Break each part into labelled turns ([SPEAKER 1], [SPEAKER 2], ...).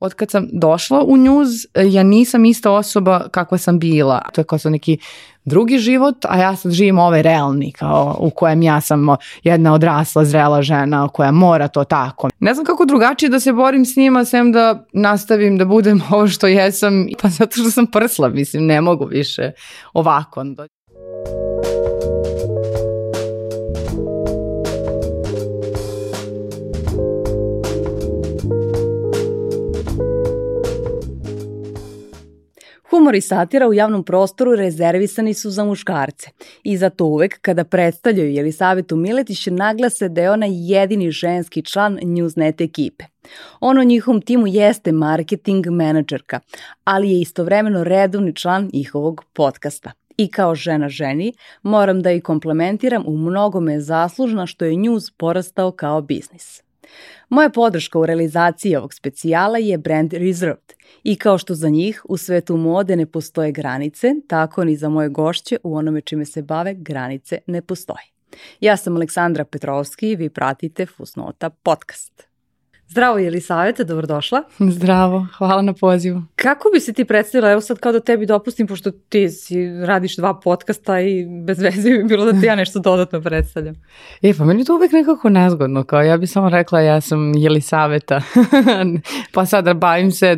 [SPEAKER 1] od kad sam došla u njuz, ja nisam ista osoba kakva sam bila. To je kao sam neki drugi život, a ja sad živim ovaj realni, kao u kojem ja sam jedna odrasla, zrela žena koja mora to tako. Ne znam kako drugačije da se borim s njima, sem da nastavim da budem ovo što jesam, pa zato što sam prsla, mislim, ne mogu više ovako.
[SPEAKER 2] Humor i satira u javnom prostoru rezervisani su za muškarce i zato uvek kada predstavljaju Jelisavetu Miletić naglase da je ona jedini ženski član Newsnet ekipe. On u njihovom timu jeste marketing menadžerka, ali je istovremeno redovni član njihovog podcasta. I kao žena ženi, moram da i komplementiram u mnogome zaslužna što je News porastao kao biznis. Moja podrška u realizaciji ovog specijala je brand Reserved i kao što za njih u svetu mode ne postoje granice, tako ni za moje gošće u onome čime se bave granice ne postoje. Ja sam Aleksandra Petrovski i vi pratite Fusnota podcast. Zdravo Jelisaveta, dobrodošla.
[SPEAKER 1] Zdravo, hvala na pozivu.
[SPEAKER 2] Kako bi se ti predstavila, evo sad kao da tebi dopustim, pošto ti si, radiš dva podcasta i bez veze bi bilo da ti ja nešto dodatno predstavljam.
[SPEAKER 1] E, pa meni to uvek nekako nezgodno, kao ja bih samo rekla ja sam Jelisaveta, pa sada bavim se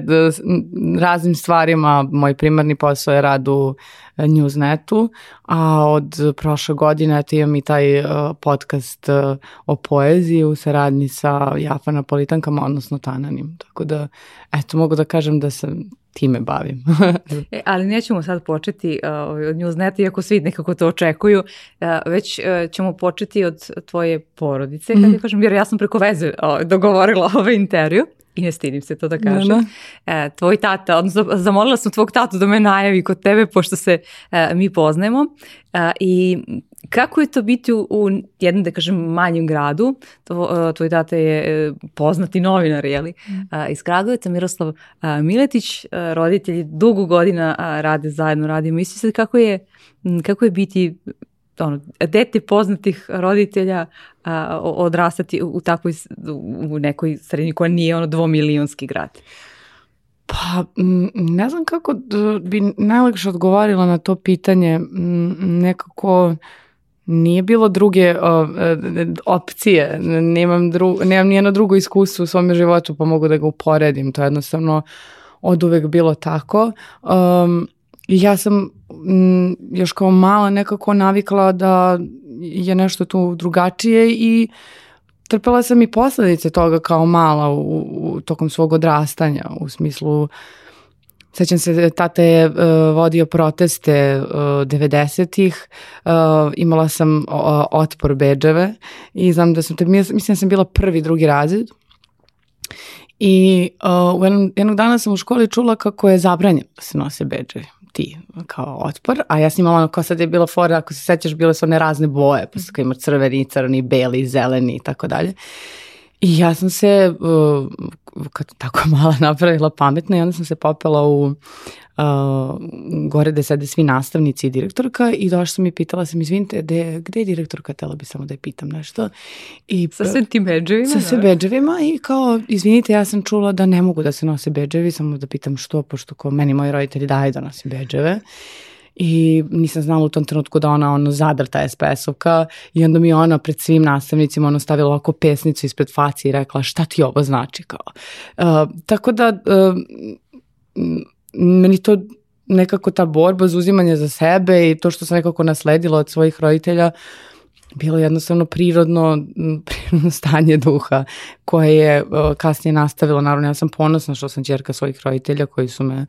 [SPEAKER 1] raznim stvarima, moj primarni posao je rad u Newsnetu, a od prošle godine eto imam i taj uh, podcast uh, o poeziji u saradnji sa Jafa Napolitankama, odnosno Tananim. Tako da, eto, mogu da kažem da sam time bavim.
[SPEAKER 2] e, ali nećemo sad početi uh, od Newsneta, iako svi nekako to očekuju, uh, već uh, ćemo početi od tvoje porodice, kad mm. kažem, jer ja sam preko veze uh, dogovorila ovaj intervju i ne stidim se to da kažem. Da, da. E, tvoj tata, odnosno zamolila sam tvog tatu da me najavi kod tebe, pošto se e, mi poznajemo. E, I kako je to biti u, u jednom, da kažem, manjem gradu? To, e, tvoj tata je e, poznati novinar, jeli? Mm. E, iz Kragujevca, Miroslav e, Miletić, e, roditelji dugo godina a, rade zajedno, radimo. Misli se kako je, kako je biti ono, dete poznatih roditelja a, odrastati u takvoj, u nekoj sredini koja nije ono dvomilionski grad?
[SPEAKER 1] Pa, ne znam kako bi najlakše odgovorila na to pitanje. Nekako nije bilo druge o, opcije. Nemam, dru, nemam nijedno drugo iskustvo u svom životu pa mogu da ga uporedim. To je jednostavno od uvek bilo tako. Um, ja sam m, još kao mala nekako navikla da je nešto tu drugačije i trpela sam i posledice toga kao mala u, u tokom svog odrastanja u smislu Sećam se, tata je uh, vodio proteste uh, 90-ih, uh, imala sam uh, otpor beđeve i znam da sam, te, mislim da sam bila prvi, drugi razred i uh, jednog dana sam u školi čula kako je zabranjeno da se nose beđevi ti kao otpor, a ja sam imala ono kao sad je bila fora, ako se sećaš, bile su one razne boje, pa su kao ima crveni, crni, beli, zeleni i tako dalje. I ja sam se, uh, kad tako mala napravila pametno i onda sam se popela u uh, gore gde sede svi nastavnici i direktorka i došla sam i pitala sam, izvinite, gde, gde je direktorka, tela bi samo da je pitam nešto.
[SPEAKER 2] I, sa svim tim beđevima?
[SPEAKER 1] Sa sve da? beđevima i kao, izvinite, ja sam čula da ne mogu da se nose beđevi, samo da pitam što, pošto ko meni moji roditelji daju da nosim beđeve i nisam znala u tom trenutku da ona ono zadrta SPS-ovka i onda mi ona pred svim nastavnicima ono stavila ovako pesnicu ispred faci i rekla šta ti ovo znači kao. Uh, tako da uh, meni to nekako ta borba za uzimanje za sebe i to što sam nekako nasledila od svojih roditelja bilo jednostavno prirodno, prirodno stanje duha koje je uh, kasnije nastavilo. Naravno, ja sam ponosna što sam čerka svojih roditelja koji su me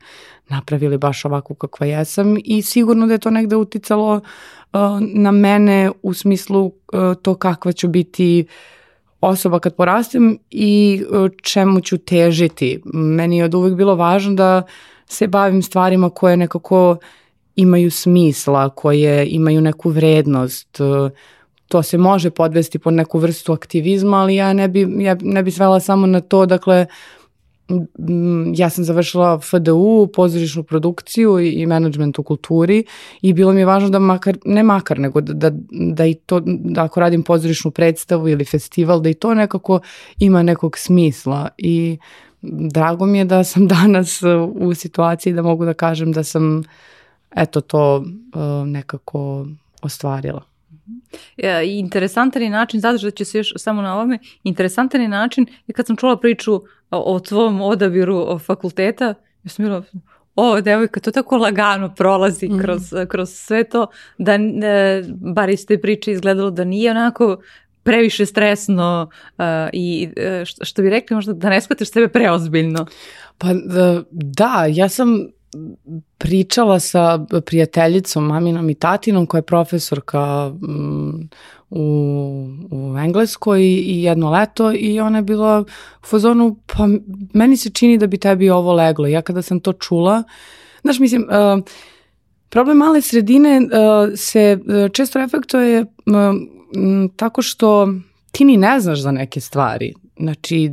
[SPEAKER 1] napravili baš ovako kakva jesam i sigurno da je to negde uticalo uh, na mene u smislu uh, to kakva ću biti osoba kad porastem i čemu ću težiti. Meni je od uvek bilo važno da se bavim stvarima koje nekako imaju smisla, koje imaju neku vrednost, to se može podvesti pod neku vrstu aktivizma, ali ja ne bi, ja ne bi svela samo na to, dakle, ja sam završila FDU, pozorišnu produkciju i, management u kulturi i bilo mi je važno da makar, ne makar, nego da, da, da i to, da ako radim pozorišnu predstavu ili festival, da i to nekako ima nekog smisla i drago mi je da sam danas u situaciji da mogu da kažem da sam eto to uh, nekako ostvarila.
[SPEAKER 2] Ja, interesantan je način, zadržat ću se još samo na ovome, interesantan je način je kad sam čula priču o, tvom odabiru fakulteta, ja sam bila, o, devojka, to tako lagano prolazi mm. kroz, kroz sve to, da, e, bar iz te priče izgledalo da nije onako previše stresno uh, i uh, što, što bi rekli možda da ne shvatiš sebe preozbiljno.
[SPEAKER 1] Pa da, da ja sam pričala sa prijateljicom, maminom i tatinom koja je profesorka mm, u, u Engleskoj i jedno leto i ona je bila u fazonu, pa meni se čini da bi tebi ovo leglo. Ja kada sam to čula, znaš, mislim, uh, problem male sredine uh, se uh, često efektuje uh, tako što ti ni ne znaš za neke stvari. Znači,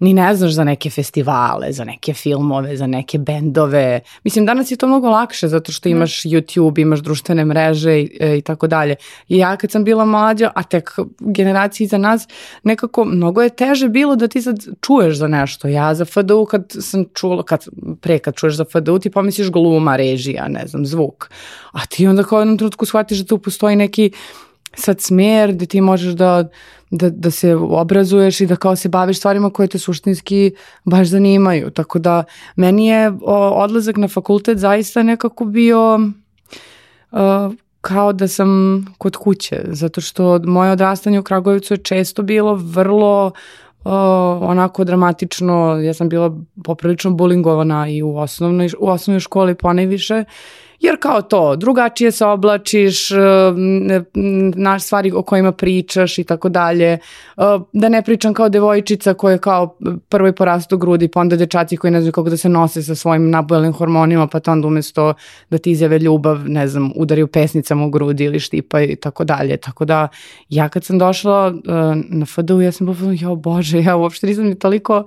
[SPEAKER 1] ni ne znaš za neke festivale, za neke filmove, za neke bendove. Mislim, danas je to mnogo lakše zato što imaš YouTube, imaš društvene mreže i, e, i tako dalje. I ja kad sam bila mlađa, a tek generaciji za nas, nekako mnogo je teže bilo da ti sad čuješ za nešto. Ja za FDU kad sam čula, kad, pre kad čuješ za FDU ti pomisliš gluma, režija, ne znam, zvuk. A ti onda kao jednom trenutku shvatiš da tu postoji neki sad smjer gde ti možeš da da, da se obrazuješ i da kao se baviš stvarima koje te suštinski baš zanimaju. Tako da meni je odlazak na fakultet zaista nekako bio uh, kao da sam kod kuće, zato što moje odrastanje u Kragujevcu je često bilo vrlo uh, onako dramatično, ja sam bila poprilično bulingovana i u osnovnoj, u osnovnoj školi ponajviše jer kao to, drugačije se oblačiš, e, naš stvari o kojima pričaš i tako dalje, e, da ne pričam kao devojčica koja je kao prvo i porastu grudi, pa onda dečaci koji ne znaju kako da se nose sa svojim nabojelim hormonima, pa to onda umesto da ti izjave ljubav, ne znam, udariju pesnicama u grudi ili štipa i tako dalje. Tako da ja kad sam došla e, na FDU, ja sam bila, jo bože, ja uopšte nisam ni toliko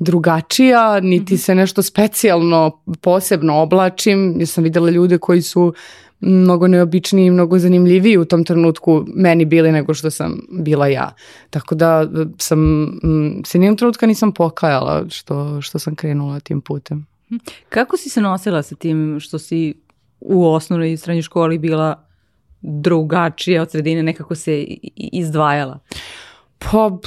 [SPEAKER 1] drugačija, niti mhm. se nešto specijalno posebno oblačim, jer sam videla ljude koji su mnogo neobičniji i mnogo zanimljiviji u tom trenutku meni bili nego što sam bila ja. Tako da sam, se nijem trenutka nisam pokajala što, što sam krenula tim putem.
[SPEAKER 2] Mhm. Kako si se nosila sa tim što si u osnovnoj i srednjoj školi bila drugačija od sredine, nekako se izdvajala?
[SPEAKER 1] Pa,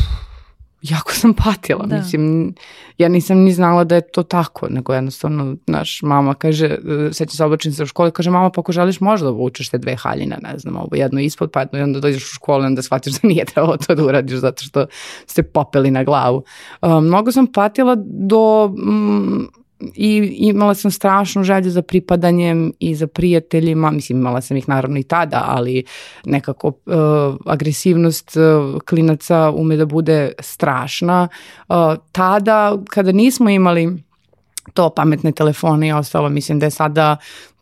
[SPEAKER 1] jako sam patila, da. mislim, ja nisam ni znala da je to tako, nego jednostavno, naš mama kaže, e, seća se oblačim se u školi, kaže, mama, pa ako želiš možda da vučeš te dve haljine, ne znam, ovo jedno ispod, pa jedno, i onda dođeš u školu i onda shvatiš da nije trebalo to da uradiš zato što ste popeli na glavu. Uh, mnogo sam patila do, mm, i imala sam strašnu želju za pripadanjem i za prijateljima, mislim imala sam ih naravno i tada, ali nekako uh, agresivnost uh, klinaca ume da bude strašna. Uh, tada kada nismo imali to pametne telefone i ostalo, mislim da je sada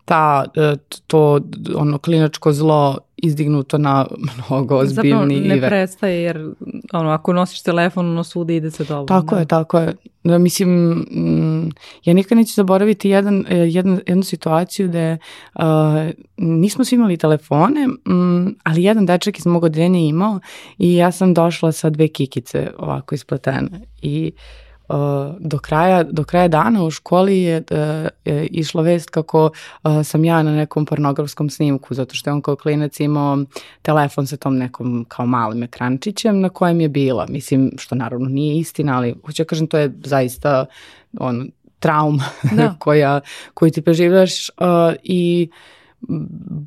[SPEAKER 1] ta, e, to ono klinačko zlo izdignuto na mnogo ozbiljni Zapravo
[SPEAKER 2] ne prestaje jer ono, ako nosiš telefon ono svuda ide se dobro.
[SPEAKER 1] Tako da. je, tako je. Da, mislim, mm, ja nikad neću zaboraviti jedan, e, jedan, jednu situaciju da uh, nismo svi imali telefone, um, ali jedan dečak iz mog odeljenja imao i ja sam došla sa dve kikice ovako ispletene i uh, do kraja, do kraja dana u školi je, je išla vest kako sam ja na nekom pornografskom snimku, zato što je on kao klinac imao telefon sa tom nekom kao malim ekrančićem na kojem je bila. Mislim, što naravno nije istina, ali hoću ja kažem, to je zaista on, trauma da. koja, koju ti preživljaš uh, i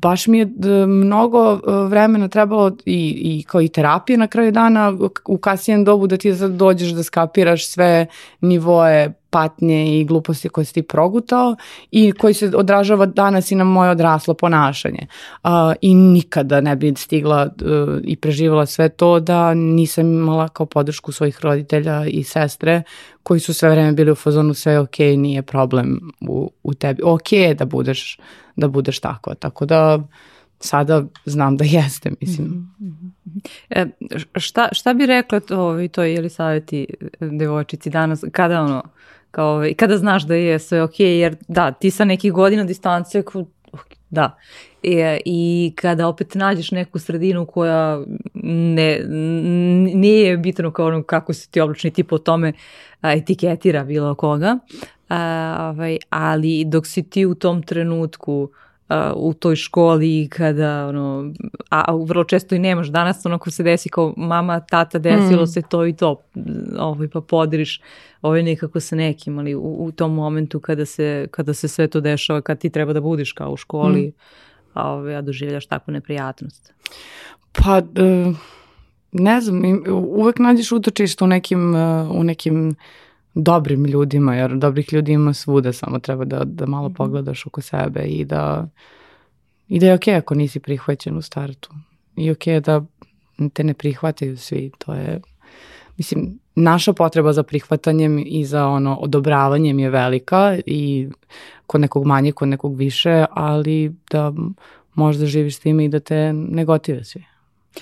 [SPEAKER 1] baš mi je mnogo vremena trebalo i, i kao i terapije na kraju dana u kasijem dobu da ti sad dođeš da skapiraš sve nivoe patnje i gluposti koje si ti progutao i koji se odražava danas i na moje odraslo ponašanje. Uh, I nikada ne bi stigla uh, i preživala sve to da nisam imala kao podršku svojih roditelja i sestre koji su sve vreme bili u fazonu sve ok, nije problem u, u tebi. Ok je da budeš, da budeš tako. Tako da sada znam da jeste, mislim. Mm -hmm.
[SPEAKER 2] e, šta, šta bi rekla to, to je li savjeti devojčici danas, kada ono, Kao, I kada znaš da je sve ok, jer da, ti sa nekih godina distance, da. I, I kada opet nađeš neku sredinu koja ne, nije bitno kao ono kako se ti oblični tip o tome etiketira bilo koga, a, ovaj, ali dok si ti u tom trenutku u toj školi kada ono, a, vrlo često i nemaš danas ono ko se desi kao mama, tata desilo mm. se to i to ovaj, pa podiriš ovaj nekako sa nekim ali u, u tom momentu kada se, kada se sve to dešava kad ti treba da budiš kao u školi mm. a, ovaj, a doživljaš takvu neprijatnost
[SPEAKER 1] pa uh, ne znam uvek nađeš utočište u nekim, uh, u nekim dobrim ljudima, jer dobrih ljudi ima svuda, samo treba da, da malo mhm. pogledaš oko sebe i da, i da je okej okay ako nisi prihvaćen u startu. I okej okay da te ne prihvataju svi, to je, mislim, naša potreba za prihvatanjem i za ono odobravanjem je velika i kod nekog manje, kod nekog više, ali da možda živiš s time i da te ne gotive svi.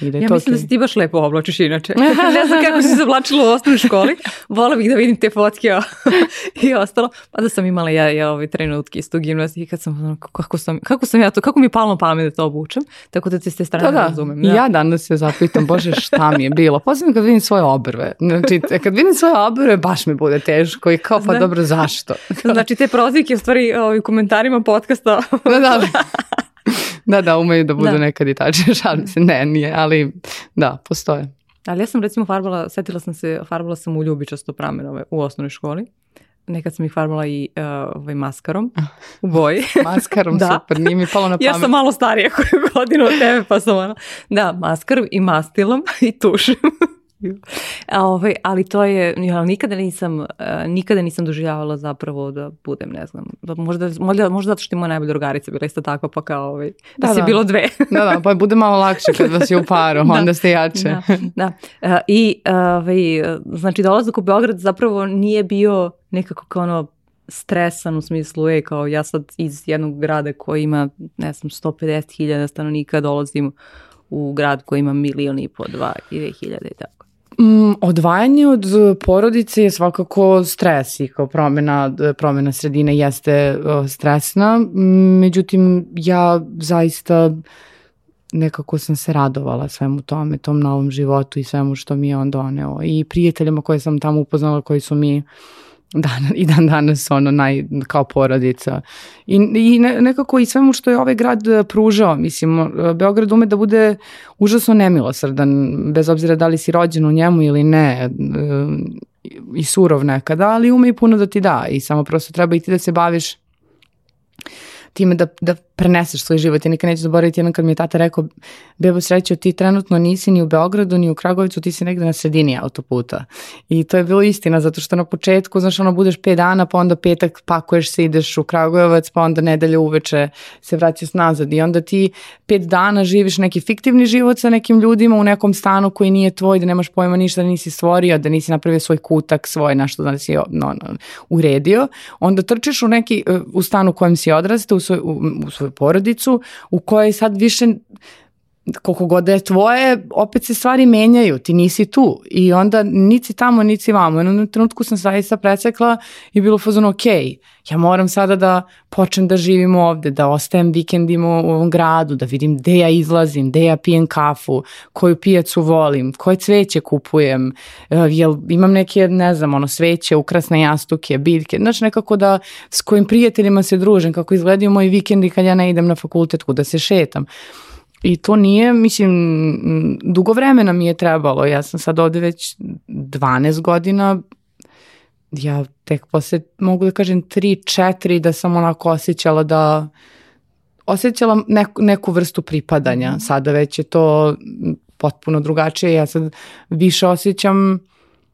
[SPEAKER 2] I da ja mislim okay. da se ti baš lepo oblačiš inače. ne znam kako si se oblačila u osnovnoj školi. Vola bih da vidim te fotke i ostalo. Pa da sam imala ja, ja ove trenutke isto u gimnaziji kad sam, kako sam, kako sam ja to, kako mi je palno pamet da to obučem. Tako da te s te strane da, da. razumem.
[SPEAKER 1] Da. Ja danas se zapitam, bože šta mi je bilo. Posebno kad vidim svoje obrve. Znači, kad vidim svoje obrve, baš mi bude teško i kao pa Zna. dobro zašto.
[SPEAKER 2] znači te prozike u stvari u komentarima podcasta.
[SPEAKER 1] da, da. Da, da, umeju da budu da. nekad i tačne, šalim se, ne, nije, ali da, postoje.
[SPEAKER 2] Ali ja sam recimo farbala, setila sam se, farbala sam u ljubičasto pramenove u osnovnoj školi. Nekad sam ih farbala i uh, ovaj maskarom u boji.
[SPEAKER 1] maskarom, da. super, nije mi palo na pamet.
[SPEAKER 2] Ja sam malo starija koju godinu od tebe, pa sam ono, da, maskarom i mastilom i tušem. Ovaj, ali to je, ja nikada nisam, uh, nikada nisam doživljavala zapravo da budem, ne znam, možda, možda, možda zato što je moja najbolja drugarica bila isto takva, pa kao ovaj, da, da si da. bilo dve.
[SPEAKER 1] da, da, pa bude malo lakše kad vas je u paru, da, onda ste jače.
[SPEAKER 2] da, da. Uh, I, ovaj, znači, dolazak u Beograd zapravo nije bio nekako kao ono stresan u smislu, e, kao ja sad iz jednog grada koji ima, ne znam, 150.000 stanovnika dolazim u grad koji ima milion i po, dva, i hiljade i tako.
[SPEAKER 1] Mm, odvajanje od porodice je svakako stres i kao promena, promena sredine jeste uh, stresna, međutim ja zaista nekako sam se radovala svemu tome, tom novom životu i svemu što mi je on doneo i prijateljima koje sam tamo upoznala koji su mi uh, dan, i dan danas ono naj, kao porodica. I, i ne, nekako i svemu što je ovaj grad e, pružao, mislim, Beograd ume da bude užasno nemilosrdan, bez obzira da li si rođen u njemu ili ne, e, i surov nekada, ali ume i puno da ti da i samo prosto treba i ti da se baviš time da, da preneseš svoj život. Ja nikad neću zaboraviti jednom kad mi je tata rekao, bebo srećo, ti trenutno nisi ni u Beogradu, ni u Kragovicu, ti si negde na sredini autoputa. I to je bilo istina, zato što na početku, znaš, ono, budeš pet dana, pa onda petak pakuješ se, ideš u Kragujevac, pa onda nedelje uveče se vraćaš nazad. I onda ti pet dana živiš neki fiktivni život sa nekim ljudima u nekom stanu koji nije tvoj, da nemaš pojma ništa, da nisi stvorio, da nisi napravio svoj kutak, svoj nešto da si no, no, uredio. Onda trčiš u neki, u stanu u kojem si odrastao, u svoj, u, u svoj porodicu u kojoj sad više koliko god da je tvoje, opet se stvari menjaju, ti nisi tu i onda nici tamo, nici vamo. U jednom trenutku sam zaista presekla i bilo fazon ok, ja moram sada da počnem da živim ovde, da ostajem vikendima u ovom gradu, da vidim gde ja izlazim, gde ja pijem kafu, koju pijacu volim, koje cveće kupujem, e, jel imam neke, ne znam, ono, sveće, ukrasne jastuke, biljke, znači nekako da s kojim prijateljima se družim, kako izgledaju moji vikendi kad ja ne idem na fakultet, da se šetam. I to nije, mislim, dugo vremena mi je trebalo. Ja sam sad ovde već 12 godina, ja tek posle, mogu da kažem, 3-4 da sam onako osjećala da osjećala neku, neku vrstu pripadanja. Mhm. Sada već je to potpuno drugačije. Ja sad više osjećam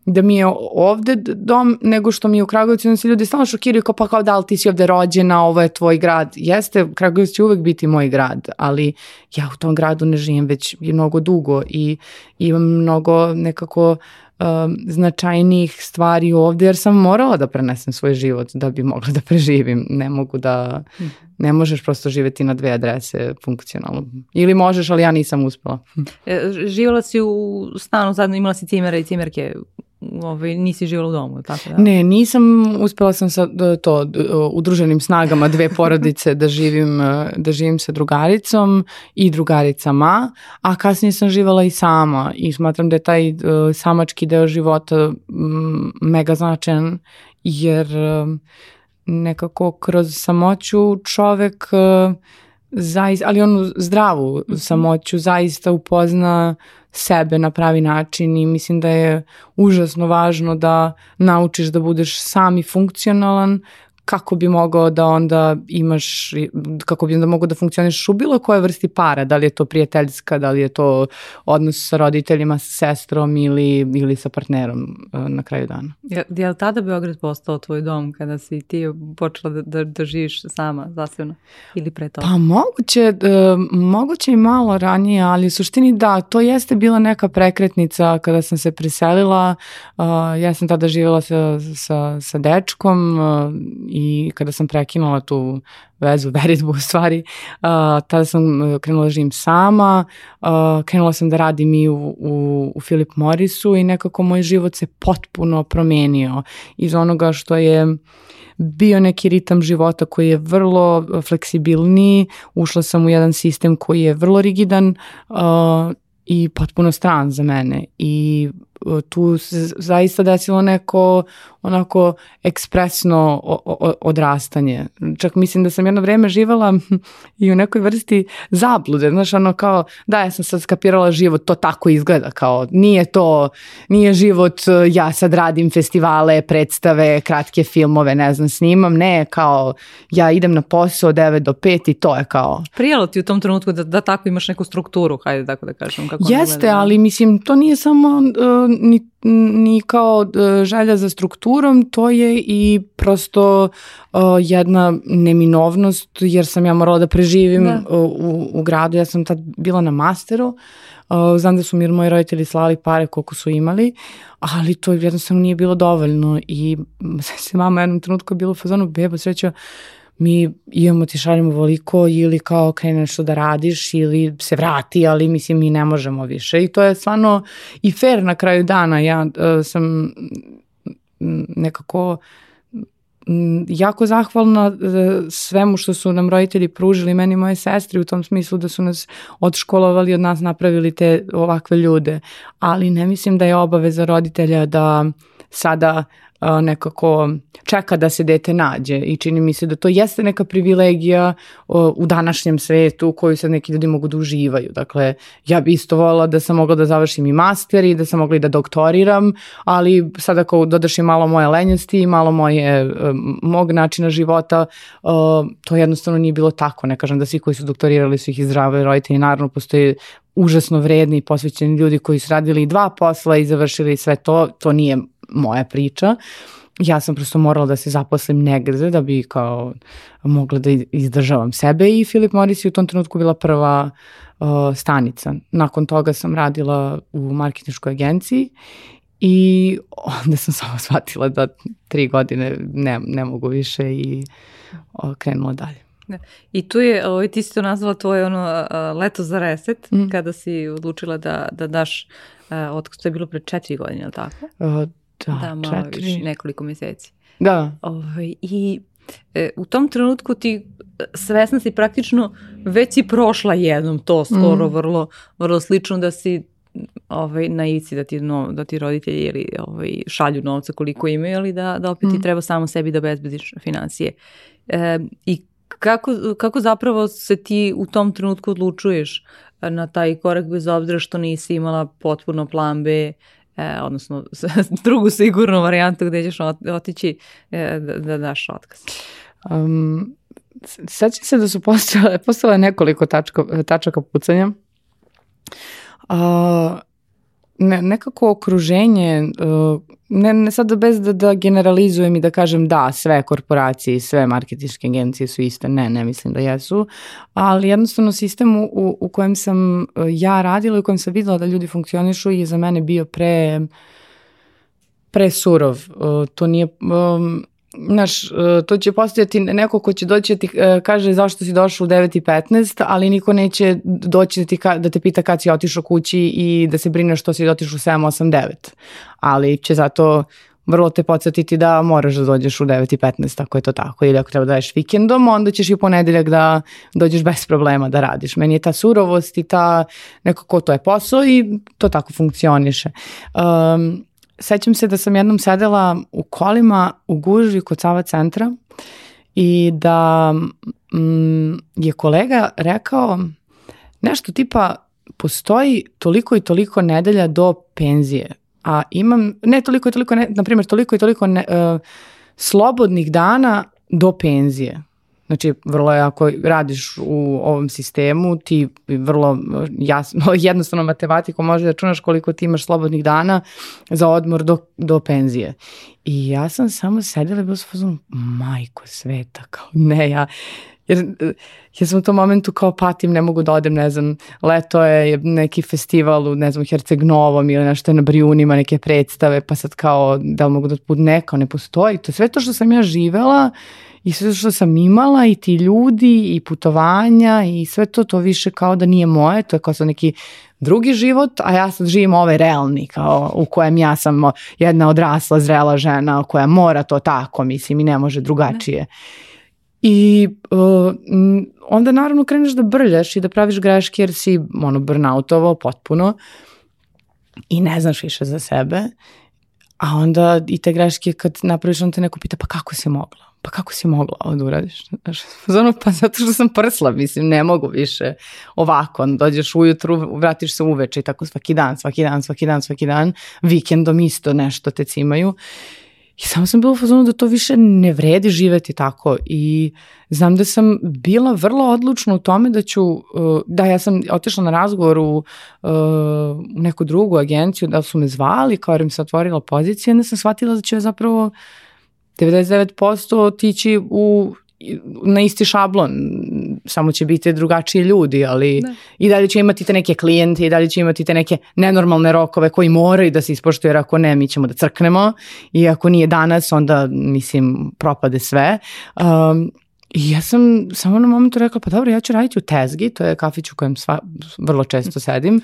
[SPEAKER 1] da mi je ovde dom nego što mi je u Kragovicu, onda se ljudi stalno šokiraju kao pa kao da li ti si ovde rođena, ovo je tvoj grad. Jeste, Kragovic će uvek biti moj grad, ali ja u tom gradu ne živim već mnogo dugo i imam mnogo nekako um, značajnijih stvari ovde jer sam morala da prenesem svoj život da bi mogla da preživim. Ne mogu da, mhm. ne možeš prosto živeti na dve adrese funkcionalno. Ili možeš, ali ja nisam uspela.
[SPEAKER 2] E, živjela si u stanu, zajedno imala si cimera i cimerke ovaj, nisi živjela u domu, tako da?
[SPEAKER 1] Ne, nisam, uspela sam sa to, udruženim snagama dve porodice da živim, da živim sa drugaricom i drugaricama, a kasnije sam živala i sama i smatram da je taj uh, samački deo života mega značajan jer uh, nekako kroz samoću čovek uh, zaista, ali onu zdravu mhm. samoću zaista upozna sebe na pravi način i mislim da je užasno važno da naučiš da budeš sam i funkcionalan kako bi mogao da onda imaš, kako bi onda mogao da funkcioniš u bilo koje vrsti para, da li je to prijateljska, da li je to odnos sa roditeljima, sa sestrom ili, ili sa partnerom e, na kraju dana.
[SPEAKER 2] Je, je li tada Beograd postao tvoj dom kada si ti počela da, da, da živiš sama, zasebno, ili pre toga?
[SPEAKER 1] Pa moguće, uh, moguće i malo ranije, ali u suštini da, to jeste bila neka prekretnica kada sam se preselila, uh, ja sam tada živjela sa, sa, sa dečkom i kada sam prekinula tu vezu, veritbu u stvari, uh, tada sam uh, krenula da živim sama, uh, krenula sam da radim i u, u, u Philip Morrisu i nekako moj život se potpuno promenio iz onoga što je bio neki ritam života koji je vrlo fleksibilniji, ušla sam u jedan sistem koji je vrlo rigidan uh, i potpuno stran za mene i tu se zaista desilo neko onako ekspresno odrastanje. Čak mislim da sam jedno vreme živala i u nekoj vrsti zablude, znaš, ono kao, da, ja sam sad skapirala život, to tako izgleda, kao, nije to, nije život, ja sad radim festivale, predstave, kratke filmove, ne znam, snimam, ne, kao, ja idem na posao 9 do 5 i to je kao...
[SPEAKER 2] Prijelo ti u tom trenutku da, da tako imaš neku strukturu, hajde tako da kažem. Kako
[SPEAKER 1] Jeste, ali mislim, to nije samo uh, ni, ni kao uh, želja za strukturom, to je i prosto uh, jedna neminovnost, jer sam ja morala da preživim da. U, u gradu, ja sam tad bila na masteru, uh, znam da su mi moji roditelji slali pare koliko su imali, ali to jednostavno nije bilo dovoljno i se mama jednom trenutku je bilo u fazonu, bebo, sreća, mi imamo ti šaljemo voliko ili kao krene nešto da radiš ili se vrati, ali mislim mi ne možemo više i to je stvarno i fair na kraju dana. Ja uh, sam nekako jako zahvalna e, svemu što su nam roditelji pružili, meni i moje sestri u tom smislu da su nas odškolovali, od nas napravili te ovakve ljude, ali ne mislim da je obaveza roditelja da sada nekako čeka da se dete nađe i čini mi se da to jeste neka privilegija u današnjem svetu koju sad neki ljudi mogu da uživaju. Dakle, ja bi isto volila da sam mogla da završim i master i da sam mogla i da doktoriram, ali sad ako dodaš i malo moje lenjosti i malo moje, mog načina života, to jednostavno nije bilo tako. Ne kažem da svi koji su doktorirali su ih izdrave roditelji, naravno postoji užasno vredni i posvećeni ljudi koji su radili dva posla i završili sve to, to nije moja priča. Ja sam prosto morala da se zaposlim negde da bi kao mogla da izdržavam sebe i Filip Morris je u tom trenutku bila prva uh, stanica. Nakon toga sam radila u marketinškoj agenciji i onda sam samo shvatila da tri godine ne, ne mogu više i uh, krenula dalje.
[SPEAKER 2] Da. I tu je, ovaj, ti si to nazvala tvoje ono, leto za reset, mm. kada si odlučila da, da daš, uh, od, to je bilo pre četiri godine, ili tako?
[SPEAKER 1] Uh, Da, da malo četiri. više,
[SPEAKER 2] nekoliko meseci.
[SPEAKER 1] Da.
[SPEAKER 2] Ovaj, I e, u tom trenutku ti svesna si praktično već si prošla jednom to skoro mm. vrlo, vrlo slično da si ovaj, na ivici da ti, no, da ti roditelji ili, ovaj, šalju novca koliko imaju, ali da, da opet mm. ti treba samo sebi da bezbediš financije. E, I kako, kako zapravo se ti u tom trenutku odlučuješ na taj korak bez obzira što nisi imala potpuno plan B, e, odnosno drugu sigurnu varijantu gde ćeš otići e, da, da daš otkaz? Um,
[SPEAKER 1] sećam se da su postale, postale nekoliko tačka, tačaka pucanja. Uh, ne, nekako okruženje, uh, ne, ne sad bez da, da generalizujem i da kažem da, sve korporacije i sve marketičke agencije su iste, ne, ne mislim da jesu, ali jednostavno sistem u, u kojem sam uh, ja radila i u kojem sam videla da ljudi funkcionišu je za mene bio pre, pre surov. Uh, to nije, znaš, e, to će postojati neko ko će doći da ti e, kaže zašto si došao u 9.15, ali niko neće doći da, ti, da te pita kad si otišao kući i da se brine što si otišao u 7.8.9. Ali će zato vrlo te podsjetiti da moraš da dođeš u 9.15 ako je to tako ili ako treba da daješ vikendom, onda ćeš i ponedeljak da dođeš bez problema da radiš. Meni je ta surovost i ta nekako to je posao i to tako funkcioniše. Um, sećam se da sam jednom sedela u kolima u gužvi kod Sava centra i da mm, je kolega rekao nešto tipa postoji toliko i toliko nedelja do penzije a imam, ne toliko i toliko, ne, na primjer, toliko i toliko ne, uh, slobodnih dana do penzije. Znači, vrlo je, ako radiš u ovom sistemu, ti vrlo jasno, jednostavno matematikom može da čunaš koliko ti imaš slobodnih dana za odmor do, do penzije. I ja sam samo sedela i bila sam majko sveta, kao ne, ja, Jer ja sam u tom momentu kao patim, ne mogu da odem, ne znam, leto je neki festival u, ne znam, Herceg-Novom ili nešto na Brijunima, neke predstave, pa sad kao, da li mogu da put neka, ne postoji. To sve to što sam ja živela i sve što sam imala i ti ljudi i putovanja i sve to, to više kao da nije moje, to je kao sa neki drugi život, a ja sad živim ovaj realni, kao u kojem ja sam jedna odrasla, zrela žena koja mora to tako, mislim, i ne može drugačije. I uh, onda naravno kreneš da brljaš i da praviš greške jer si ono burnoutovao potpuno i ne znaš više za sebe. A onda i te greške kad napraviš, on te neko pita pa kako si mogla? Pa kako si mogla ovo da uradiš? Znaš, pa zato što sam prsla, mislim, ne mogu više ovako. Dođeš ujutru, vratiš se uveče i tako svaki dan, svaki dan, svaki dan, svaki dan. Vikendom isto nešto te cimaju. I samo sam bila u fazonu da to više ne vredi živeti tako i znam da sam bila vrlo odlučna u tome da ću, uh, da ja sam otišla na razgovor u, uh, u neku drugu agenciju, da su me zvali kao mi se otvorila pozicija, onda sam shvatila da će zapravo 99% otići u na isti šablon, samo će biti drugačiji ljudi, ali da. i dalje će imati te neke klijente i dalje će imati te neke nenormalne rokove koji moraju da se ispoštuju, jer ako ne, mi ćemo da crknemo i ako nije danas, onda, mislim, propade sve. Um, I ja sam samo na momentu rekla, pa dobro, ja ću raditi u Tezgi, to je kafić u kojem sva, vrlo često sedim.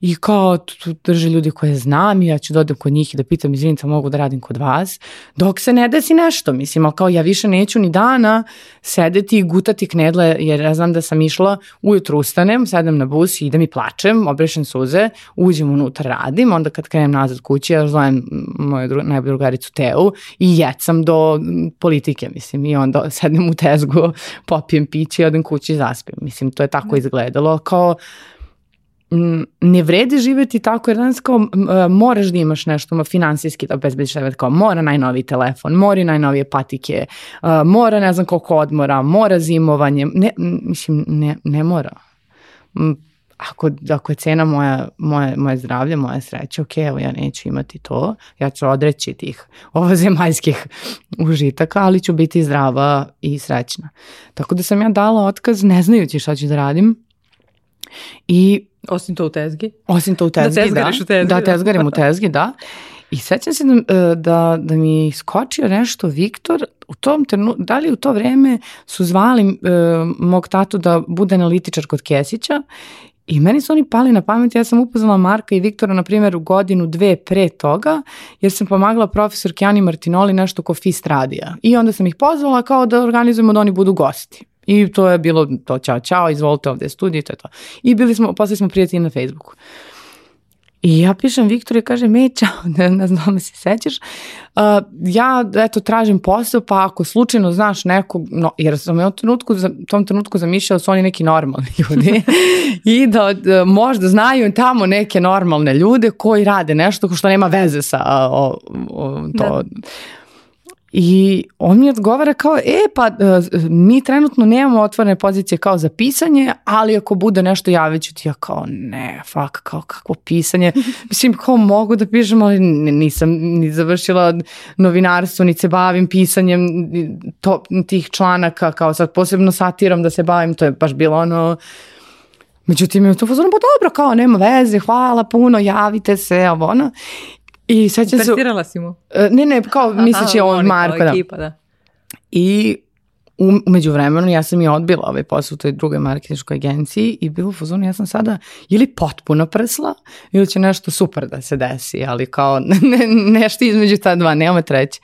[SPEAKER 1] I kao tu drže ljudi koje znam i ja ću da odem kod njih i da pitam, izvinite, mogu da radim kod vas, dok se ne desi nešto, mislim, ali kao ja više neću ni dana sedeti i gutati knedle, jer ja znam da sam išla, ujutru ustanem, sedem na bus i idem i plačem, obrešem suze, uđem unutra, radim, onda kad krenem nazad kući, ja zovem moju dru, najbolju drugaricu Teu i jecam do politike, mislim, i onda sednem u Tezgu, popijem piće i odem kući i zaspim. Mislim, to je tako da. izgledalo, kao ne vredi živeti tako jer danas kao moraš da imaš nešto finansijski da obezbediš sebe kao mora najnoviji telefon, mora najnovije patike, mora ne znam koliko odmora, mora zimovanje, ne, mislim ne, ne mora. Ako, ako je cena moja, moje, moje zdravlje, moja sreća, ok, evo ja neću imati to, ja ću odreći tih ovozemaljskih užitaka, ali ću biti zdrava i srećna. Tako da sam ja dala otkaz ne znajući šta ću da radim i
[SPEAKER 2] Osim to u tezgi?
[SPEAKER 1] Osim to u da tezgi, da.
[SPEAKER 2] U tezgi,
[SPEAKER 1] da, da, tezgarim u tezgi, da. I sećam se da, da, da mi skočio nešto Viktor, u tom trenu, da li u to vreme su zvali uh, mog tatu da bude analitičar kod Kesića I meni su oni pali na pamet, ja sam upoznala Marka i Viktora, na primjer, u godinu, dve pre toga, jer sam pomagala profesor Kjani Martinoli nešto ko FIST radija. I onda sam ih pozvala kao da organizujemo da oni budu gosti. I to je bilo to, čao, čao, izvolite ovde studij, to je to. I bili smo, posle smo prijatelji na Facebooku. I ja pišem Viktoru i kažem, ej, čao, ne, ne znam se sećaš. Uh, ja, eto, tražim posao, pa ako slučajno znaš nekog, no, jer sam u trenutku, tom trenutku zamišljala da su oni neki normalni ljudi i da, da možda znaju tamo neke normalne ljude koji rade nešto što nema veze sa o, o, to. Da I on mi odgovara kao, e pa e, mi trenutno nemamo otvorene pozicije kao za pisanje, ali ako bude nešto javit ću ti, ja kao ne, fuck, kao kakvo pisanje. Mislim, kao mogu da pišem, ali nisam ni završila novinarstvo, ni se bavim pisanjem to, tih članaka, kao sad posebno satirom da se bavim, to je baš bilo ono, Međutim, je to fazono, pa dobro, kao nema veze, hvala puno, javite se, ovo ono. I sećam se...
[SPEAKER 2] Persirala si mu?
[SPEAKER 1] E, ne, ne, kao misleći on Marko, da. Ekipa, da. I umeđu vremenu ja sam i odbila ovaj posao u toj drugoj marketinškoj agenciji i bilo u fazonu ja sam sada ili potpuno prsla ili će nešto super da se desi, ali kao ne, nešto između ta dva, nema treće.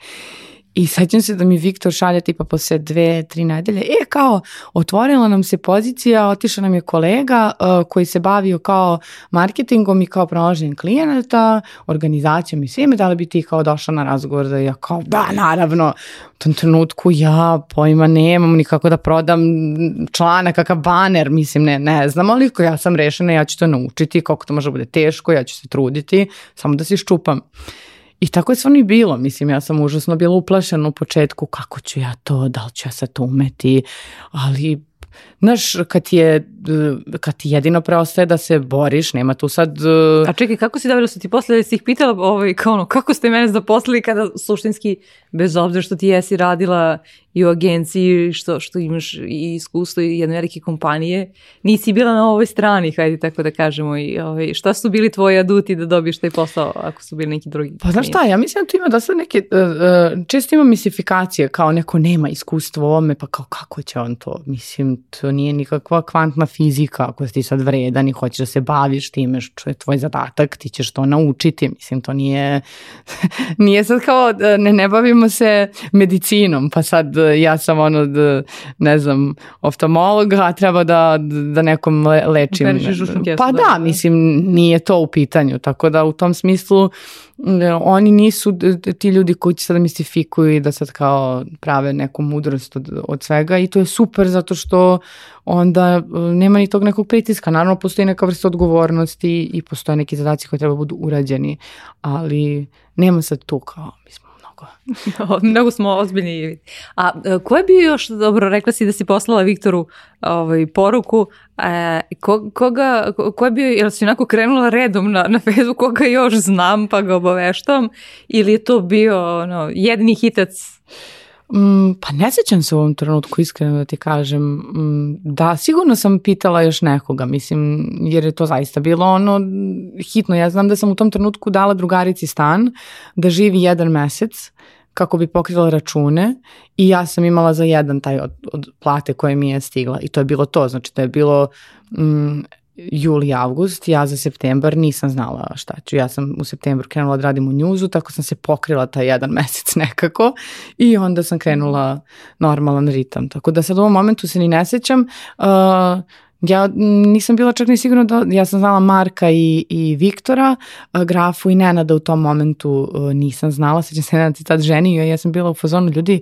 [SPEAKER 1] I sećam se da mi Viktor šalje tipa posle dve, tri nedelje, e kao otvorila nam se pozicija, otišao nam je kolega uh, koji se bavio kao marketingom i kao pronalaženjem klijenata, organizacijom i svime, da li bi ti kao došla na razgovor da ja kao da naravno, u tom trenutku ja pojma nemam nikako da prodam člana kakav baner, mislim ne, ne znam, ali ja sam rešena, ja ću to naučiti, koliko to može da bude teško, ja ću se truditi, samo da se iščupam. I tako je stvarno i bilo, mislim, ja sam užasno bila uplašena u početku kako ću ja to, da li ću ja sad to umeti, ali Znaš, kad, je, kad ti jedino preostaje da se boriš, nema tu sad...
[SPEAKER 2] A čekaj, kako si dobila su ti posle da si ih pitala ovaj, kao ono, kako ste mene zaposlili kada suštinski, bez obzira što ti jesi radila i u agenciji, što, što imaš i iskustvo i jedne velike kompanije, nisi bila na ovoj strani, hajde tako da kažemo. I, ovaj, šta su bili tvoji aduti da dobiješ taj posao ako su bili neki drugi?
[SPEAKER 1] Pa znaš šta, ja mislim da tu ima dosta neke, uh, često ima misifikacije, kao neko nema iskustvo u ovome, pa kao kako će on to? Mislim, to nije nikakva kvantna fizika, ako si ti sad vredan i hoćeš da se baviš time što je tvoj zadatak, ti ćeš to naučiti. Mislim, to nije, nije sad kao, ne, ne bavimo se medicinom, pa sad ja sam ono, da, ne znam, oftalmolog, a treba da, da nekom lečim. Pa da, da, mislim, nije to u pitanju, tako da u tom smislu oni nisu ti ljudi koji će sada mistifikuju i da sad kao prave neku mudrost od, od svega i to je super zato što onda nema ni tog nekog pritiska. Naravno postoji neka vrsta odgovornosti i postoje neki zadaci koji treba budu urađeni, ali nema sad tu kao, mi smo
[SPEAKER 2] mnogo. mnogo smo ozbiljni. A e, ko je bio još, dobro, rekla si da si poslala Viktoru ovaj, poruku, e, ko, koga, ko je bio, jel si onako krenula redom na, na Facebooku, koga još znam pa ga obaveštam, ili je to bio ono, jedni hitac
[SPEAKER 1] pa ne sećam se u ovom trenutku, iskreno da ti kažem. Mm, da, sigurno sam pitala još nekoga, mislim, jer je to zaista bilo ono hitno. Ja znam da sam u tom trenutku dala drugarici stan da živi jedan mesec kako bi pokrila račune i ja sam imala za jedan taj od, od plate koje mi je stigla i to je bilo to, znači to je bilo mm, juli, avgust, ja za septembar nisam znala šta ću. Ja sam u septembru krenula da radim u njuzu, tako sam se pokrila taj jedan mesec nekako i onda sam krenula normalan ritam. Tako da sad u ovom momentu se ni ne sećam. Uh, Ja nisam bila čak ni sigurna da, ja sam znala Marka i, i Viktora, Grafu i Nenada u tom momentu nisam znala, sećam se Nenad se tad ženio ja sam bila u fazonu ljudi,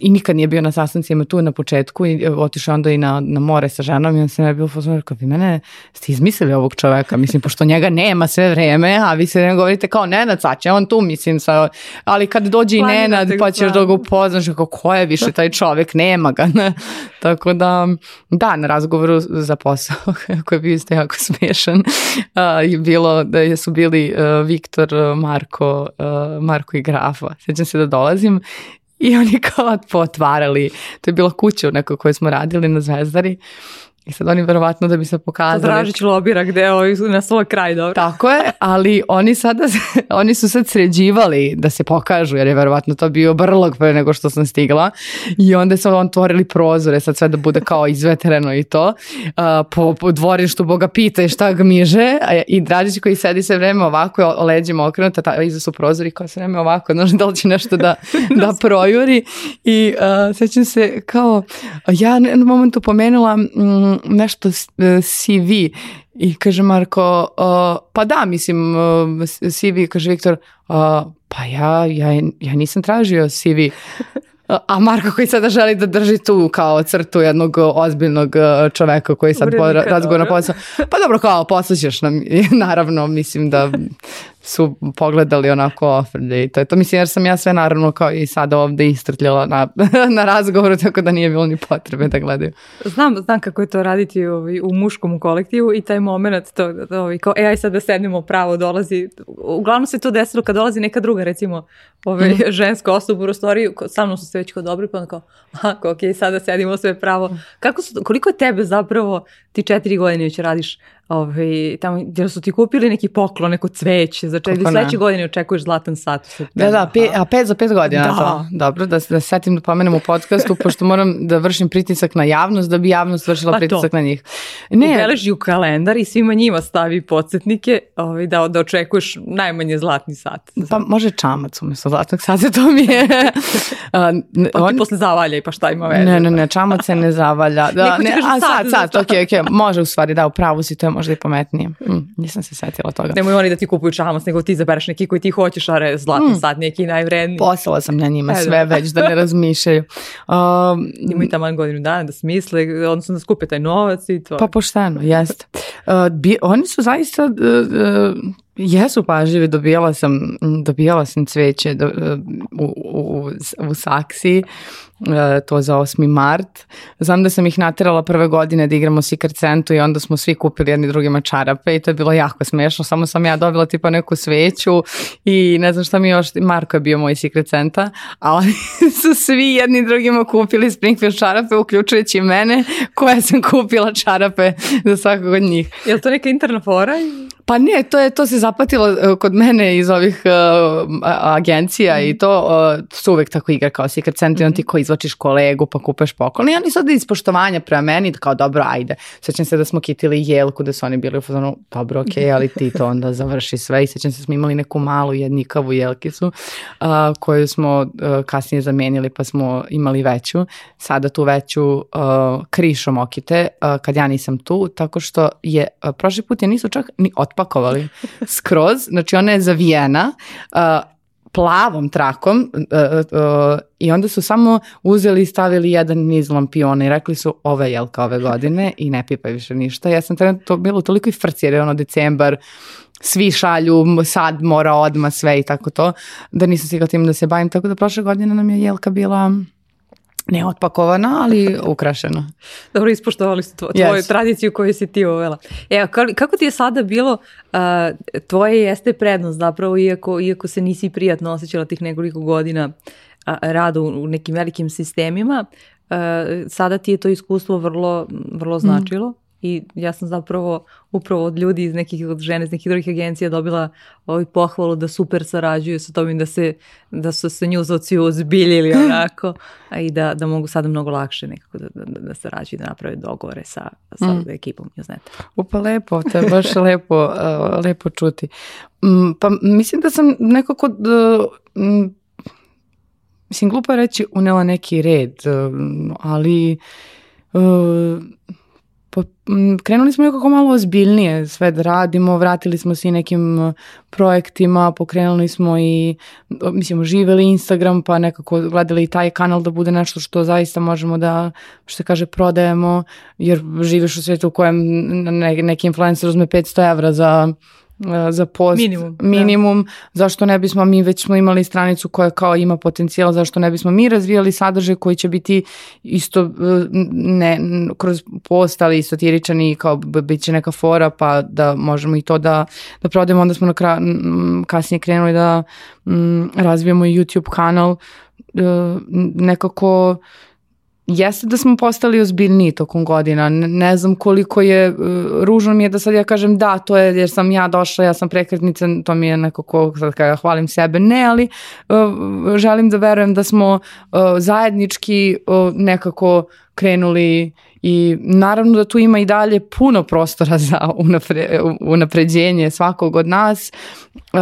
[SPEAKER 1] i nikad nije bio na sastancima tu na početku i otišao onda i na, na more sa ženom i on se ne bio u fazonu, rekao, vi mene ste izmislili ovog čoveka, mislim, pošto njega nema sve vreme, a vi se ne govorite kao Nenad, sad će on tu, mislim, sa, ali kad dođe i Nenad, pa ćeš da ga upoznaš, kao ko je više taj čovek, nema ga, ne? tako da, da, na razgovoru za posao koji je bio isto jako smiješan uh, i bilo da su bili uh, Viktor, Marko, uh, Marko i Grafa. Sjećam se da dolazim i oni kao potvarali, to je bila kuća u nekoj koju smo radili na Zvezdari I sad oni verovatno da bi se pokazali...
[SPEAKER 2] Dražić lobira gde ovi na svoj kraj, dobro.
[SPEAKER 1] Tako je, ali oni sada, oni su sad sređivali da se pokažu, jer je verovatno to bio brlog pre nego što sam stigla. I onda su on otvorili prozore, sad sve da bude kao izvetereno i to. Uh, po, po dvorištu Boga pita i šta gmiže. I Dražić koji sedi sve vreme ovako, o leđima okrenuta, ta, iza su prozori kao sve vreme ovako, znaš da li će nešto da, da projuri. I uh, sećam se kao, ja na momentu pomenula mm, nešto e, CV i kaže Marko, uh, pa da, mislim, uh, CV, kaže Viktor, uh, pa ja, ja, ja nisam tražio CV. A Marko koji sada želi da drži tu kao crtu jednog ozbiljnog čoveka koji sad razgovor na posao. Pa dobro, kao poslaćeš nam, naravno, mislim da su pogledali onako ofrlje i to je to. Mislim, jer sam ja sve naravno kao i sada ovde istrtljala na, na razgovoru, tako da nije bilo ni potrebe da gledaju.
[SPEAKER 2] Znam, znam kako je to raditi u, ovaj, u muškom kolektivu i taj moment, to, to, ovaj, kao, e, aj sad da sednemo pravo, dolazi, uglavnom se to desilo kad dolazi neka druga, recimo, ovaj, mm. ženska osoba u prostoriju, sa mnom su se već kao dobri, pa kao, ako, ok, sada sedimo sve pravo. Kako su, koliko je tebe zapravo, ti četiri godine već radiš Ovaj, tamo, gdje su ti kupili neki poklon, neko cveće, za četiri, sledeće godine očekuješ zlatan status.
[SPEAKER 1] Da, da, pe, a pet za pet godina da. to. Dobro, da, da setim da pomenem u podcastu, pošto moram da vršim pritisak na javnost, da bi javnost vršila pa pritisak to. na njih.
[SPEAKER 2] Ne. Ubeleži u kalendar i svima njima stavi podsjetnike ovaj, da, da očekuješ najmanje zlatni sat.
[SPEAKER 1] Pa može čamac umjesto zlatnog sata, to mi je...
[SPEAKER 2] a, pa on... ti posle zavalja i pa šta ima veze?
[SPEAKER 1] Ne, ne, ne, čamac se ne zavalja. Da, ne, a sad, sad, ok, ok, može u stvari, da, u pravu si, to je možda i pametnije. Mm, nisam se setila toga.
[SPEAKER 2] Nemoj oni da ti kupuju čamac, nego ti zabereš neki koji ti hoćeš, a zlatni mm. sad neki najvredniji.
[SPEAKER 1] Poslala sam na njima sve da. već, da ne razmišljaju.
[SPEAKER 2] Um, Imaju tamo godinu dana da smisle, odnosno da skupe taj novac i to.
[SPEAKER 1] Pa pošteno, jeste. Uh, bi, oni su zaista uh, uh, Jesu pažljivi, dobijala sam, dobijala sam cveće do, u, u, u saksi, e, to za 8. mart. Znam da sam ih naterala prve godine da igramo Secret Centu i onda smo svi kupili jedni drugima čarape i to je bilo jako smešno, samo sam ja dobila tipa neku sveću i ne znam šta mi još, Marko je bio moj Secret Santa, a oni su svi jedni drugima kupili Springfield čarape, uključujući mene, koja sam kupila čarape za svakog od njih.
[SPEAKER 2] Je li to neka interna fora?
[SPEAKER 1] Pa ne, to je to se zapatilo e, kod mene iz ovih uh, agencija mm. i to uh, su uvek tako igra kao Secret Center, mm. ti ko izvačiš kolegu pa kupeš poklon. I oni sad iz poštovanja prema meni, kao dobro, ajde. Sećam se da smo kitili jelku, da su oni bili u fazonu, dobro, okej, okay, ali ti to onda završi sve. I sećam se da smo imali neku malu jednikavu jelkicu uh, koju smo uh, kasnije zamenili pa smo imali veću. Sada tu veću uh, krišom okite uh, kad ja nisam tu, tako što je uh, prošli put je nisu čak ni otpakovali skroz, znači ona je zavijena, uh, plavom trakom uh, uh, i onda su samo uzeli i stavili jedan niz lampiona i rekli su ove jelka ove godine i ne pipaj više ništa. Ja sam trenutno to bilo toliko i frci jer je ono decembar, svi šalju, sad mora odma sve i tako to, da nisam sigla tim da se bavim, tako da prošle godine nam je jelka bila ne otpakovana, ali ukrašena.
[SPEAKER 2] Dobro, ispoštovali ste tvoju yes. tradiciju koju si ti uvela. Evo, kako ti je sada bilo, uh, tvoje jeste prednost zapravo, iako, iako se nisi prijatno osjećala tih nekoliko godina uh, rada u, u nekim velikim sistemima, uh, sada ti je to iskustvo vrlo, vrlo značilo. Mm i ja sam zapravo upravo od ljudi iz nekih od žene iz nekih drugih agencija dobila ovaj pohvalu da super sarađuju sa tobim da se da su se njuzovci uzbiljili onako a i da, da mogu sada mnogo lakše nekako da, da, da sarađuju da naprave dogovore sa, sa mm. ekipom Newsneta.
[SPEAKER 1] Upa lepo, to je baš lepo, uh, lepo čuti. Um, pa mislim da sam nekako da, mislim glupo je reći unela neki red, um, ali uh, krenuli smo nekako malo ozbiljnije sve da radimo, vratili smo se i nekim projektima, pokrenuli smo i, mislim, živeli Instagram, pa nekako gledali i taj kanal da bude nešto što zaista možemo da, što se kaže, prodajemo, jer živiš u svijetu u kojem neki influencer uzme 500 evra za E, za post
[SPEAKER 2] minimum,
[SPEAKER 1] minimum. Da. zašto ne bismo mi već smo imali stranicu koja kao ima potencijal zašto ne bismo mi razvijali sadržaj koji će biti isto e, ne kroz post ali satiričan i kao bit će neka fora pa da možemo i to da, da prodajemo. Onda smo na kra, kasnije krenuli da m, razvijemo YouTube kanal. E, nekako Jeste da smo postali ozbiljniji tokom godina. Ne znam koliko je, uh, ružno mi je da sad ja kažem da, to je jer sam ja došla, ja sam prekretnica, to mi je nekako, sad kada hvalim sebe, ne, ali uh, želim da verujem da smo uh, zajednički uh, nekako krenuli i naravno da tu ima i dalje puno prostora za unapre, unapređenje svakog od nas, uh,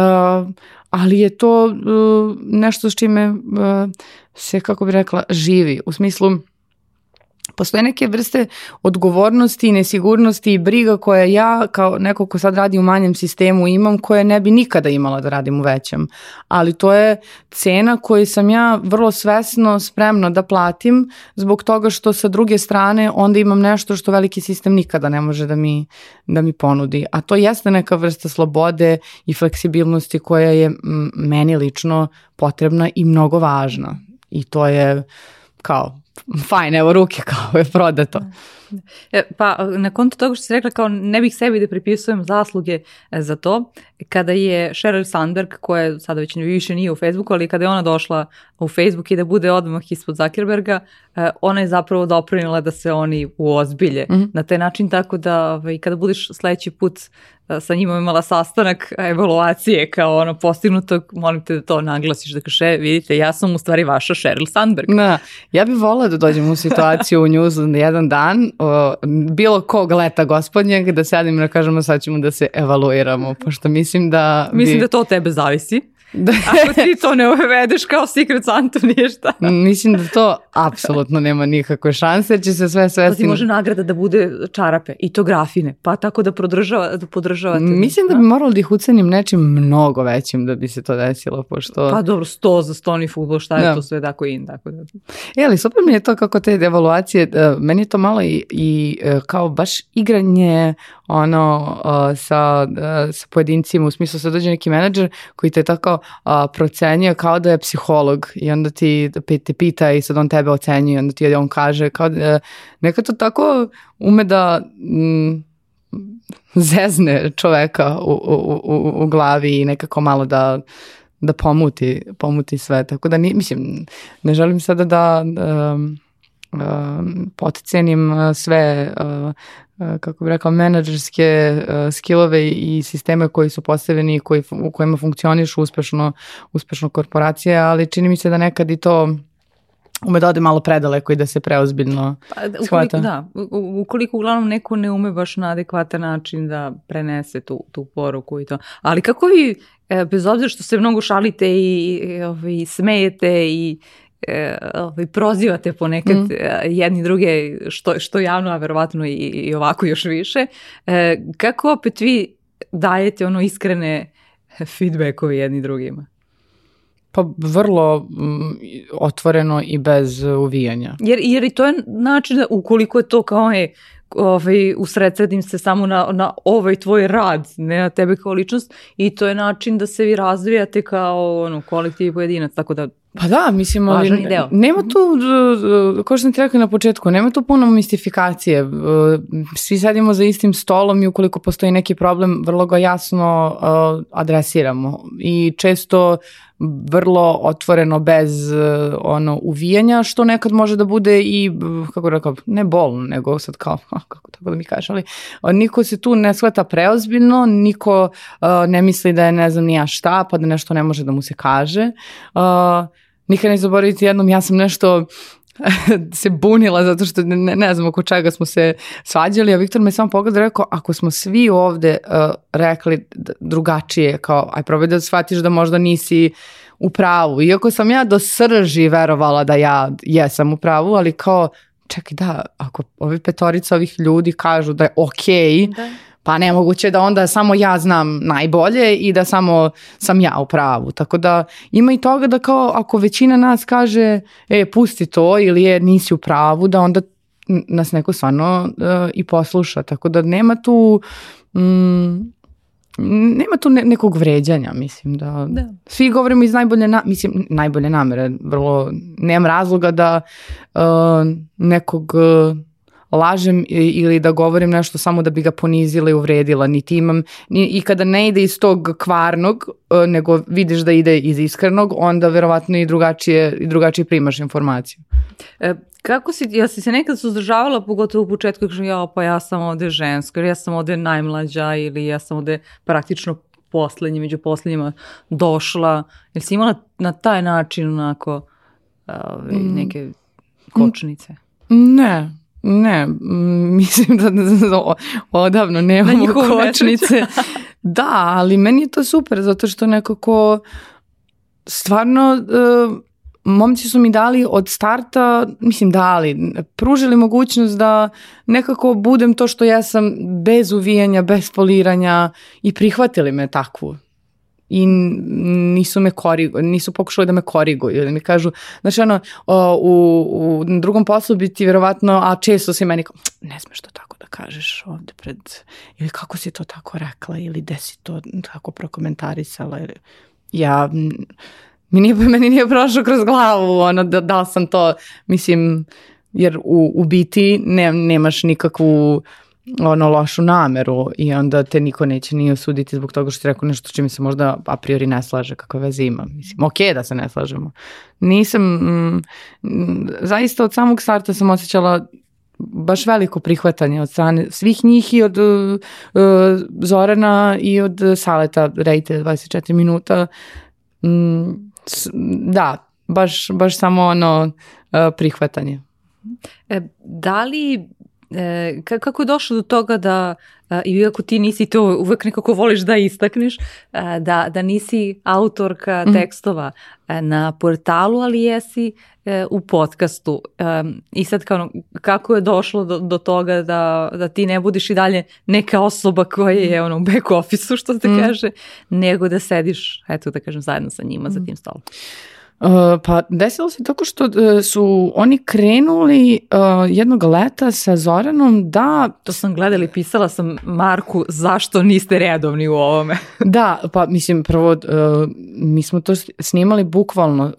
[SPEAKER 1] ali je to uh, nešto s čime uh, se, kako bi rekla, živi. U smislu, postoje neke vrste odgovornosti i nesigurnosti i briga koje ja kao neko ko sad radi u manjem sistemu imam koje ne bi nikada imala da radim u većem. Ali to je cena koju sam ja vrlo svesno spremna da platim zbog toga što sa druge strane onda imam nešto što veliki sistem nikada ne može da mi, da mi ponudi. A to jeste neka vrsta slobode i fleksibilnosti koja je meni lično potrebna i mnogo važna. I to je kao fajn, evo ruke kao je prodato.
[SPEAKER 2] E, pa na kontu toga što si rekla kao ne bih sebi da pripisujem zasluge e, za to, kada je Sheryl Sandberg, koja sada već više nije u Facebooku, ali kada je ona došla u Facebook i da bude odmah ispod Zuckerberga, e, ona je zapravo doprinila da se oni uozbilje mm -hmm. na taj način, tako da ovaj, kada budeš sledeći put sa njima imala sastanak evaluacije kao ono postignutog, molim te da to naglasiš, da kaže, vidite, ja sam u stvari vaša Sheryl Sandberg.
[SPEAKER 1] Da, ja bih volila da dođem u situaciju u Newsland jedan dan, o, bilo kog leta gospodnjeg, da sedim i da kažemo sad ćemo da se evaluiramo, pošto mislim da...
[SPEAKER 2] Mislim da to od tebe zavisi. Da. Ako ti to ne uvedeš kao Secret Santa ništa.
[SPEAKER 1] Mislim da to apsolutno nema nikakve šanse, jer će se sve svesti.
[SPEAKER 2] Pa ti može nagrada da bude čarape i to grafine, pa tako da, podržava, da podržavate.
[SPEAKER 1] Mislim da bi moralo da ih ucenim nečim mnogo većim da bi se to desilo, pošto...
[SPEAKER 2] Pa dobro, sto za stoni futbol, šta je da. to sve tako in, tako da.
[SPEAKER 1] E, ali super mi je to kako te evaluacije, uh, meni je to malo i, i uh, kao baš igranje ono uh, sa, sa pojedincima, u smislu sad dođe neki menadžer koji te tako uh, procenjuje kao da je psiholog i onda ti te pita i sad on tebe ocenjuje i onda ti on kaže kao da, neka to tako ume da mm, zezne čoveka u, u, u, u glavi i nekako malo da da pomuti, pomuti sve. Tako da, ni, mislim, ne želim sada da um, potcenim sve kako bih rekao, menadžerske uh, skillove i sisteme koji su postavljeni koji, u kojima funkcionišu uspešno, uspešno korporacije, ali čini mi se da nekad i to ume da ode malo predaleko i da se preozbiljno pa, ukoliko, shvata.
[SPEAKER 2] Da, ukoliko uglavnom neko ne ume baš na adekvatan način da prenese tu, tu poruku i to. Ali kako vi, e, bez obzira što se mnogo šalite i, i, ovaj, smejete i ovaj, prozivate ponekad mm. jedni druge što, što javno, a verovatno i, i ovako još više. E, kako opet vi dajete ono iskrene feedbackove jedni drugima?
[SPEAKER 1] Pa vrlo mm, otvoreno i bez uvijanja.
[SPEAKER 2] Jer, jer i to je način da ukoliko je to kao je ovaj, usredsredim se samo na, na ovaj tvoj rad, ne na tebe kao ličnost i to je način da se vi razvijate kao ono, kolektiv i pojedinac, tako da
[SPEAKER 1] Pa da, mislim, ali nema tu, kao što sam ti rekao na početku, nema tu puno mistifikacije. Svi sedimo za istim stolom i ukoliko postoji neki problem, vrlo ga jasno adresiramo. I često vrlo otvoreno bez ono uvijanja, što nekad može da bude i, kako rekao, ne bolno, nego sad kao, kako tako da mi kažeš, ali niko se tu ne shvata preozbiljno, niko ne misli da je ne znam nija šta, pa da nešto ne može da mu se kaže. Uh, nikad ne zaboraviti jednom, ja sam nešto se bunila zato što ne, ne znam oko čega smo se svađali, a Viktor me samo pogleda i rekao, ako smo svi ovde uh, rekli drugačije, kao aj probaj da shvatiš da možda nisi u pravu. Iako sam ja do srži verovala da ja jesam u pravu, ali kao čekaj da, ako ovi petorica ovih ljudi kažu da je okej, okay, da pa nemoguće da onda samo ja znam najbolje i da samo sam ja u pravu. Tako da ima i toga da kao ako većina nas kaže e pusti to ili je nisi u pravu da onda nas neko stvarno uh, i posluša. Tako da nema tu mm, nema tu ne, nekog vređanja, mislim da, da. svi govorimo iz najbolje, na, mislim, najbolje namere, vrlo, nemam razloga da uh, nekog uh, lažem ili da govorim nešto samo da bi ga ponizila i uvredila, niti imam, ni, i kada ne ide iz tog kvarnog, e, nego vidiš da ide iz iskrenog, onda verovatno i drugačije, i drugačije primaš informaciju.
[SPEAKER 2] E, kako si, ja si se nekad suzdržavala, pogotovo u početku, kažem, ja, pa ja sam ovde ženska, ja sam ovde najmlađa ili ja sam ovde praktično poslednji, među poslednjima došla. Jel si imala na taj način onako ove, mm. neke kočnice?
[SPEAKER 1] Ne, Ne, mislim da, da odavno nemamo kočnice. da, ali meni je to super zato što nekako stvarno uh, momci su mi dali od starta, mislim dali, pružili mogućnost da nekako budem to što ja sam bez uvijanja, bez poliranja i prihvatili me takvu i nisu me korigu, nisu pokušali da me koriguju, da mi kažu, znači ono, o, u, u drugom poslu bi ti verovatno, a često si meni kao, ne smeš to tako da kažeš ovde pred, ili kako si to tako rekla, ili gde si to tako prokomentarisala, ili ja mi nije, meni nije prošlo kroz glavu, ono, da, da sam to, mislim, jer u, u biti ne, nemaš nikakvu ono lošu nameru i onda te niko neće ni osuditi zbog toga što ti rekao nešto čime se možda a priori ne slaže, kakve veze ima. Mislim, ok da se ne slažemo. Nisam, mm, zaista od samog starta sam osjećala baš veliko prihvatanje od strane svih njih i od uh, Zorana i od Saleta Rejte 24 minuta. Mm, da, baš, baš samo ono uh, prihvatanje.
[SPEAKER 2] E, da li E, kako je došlo do toga da, e, i iako ti nisi to uvek nekako voliš da istakneš, e, da, da nisi autorka mm. tekstova e, na portalu, ali jesi e, u podcastu. E, I sad kao, kako je došlo do, do toga da, da ti ne budiš i dalje neka osoba koja je ono, u back office-u, što se mm. kaže, nego da sediš, eto da kažem, zajedno sa njima mm. za tim stolom.
[SPEAKER 1] Uh, pa desilo se tako što uh, su oni krenuli uh, jednog leta sa Zoranom da...
[SPEAKER 2] To sam gledala i pisala sam Marku zašto niste redovni u ovome.
[SPEAKER 1] da, pa mislim prvo mi smo to snimali bukvalno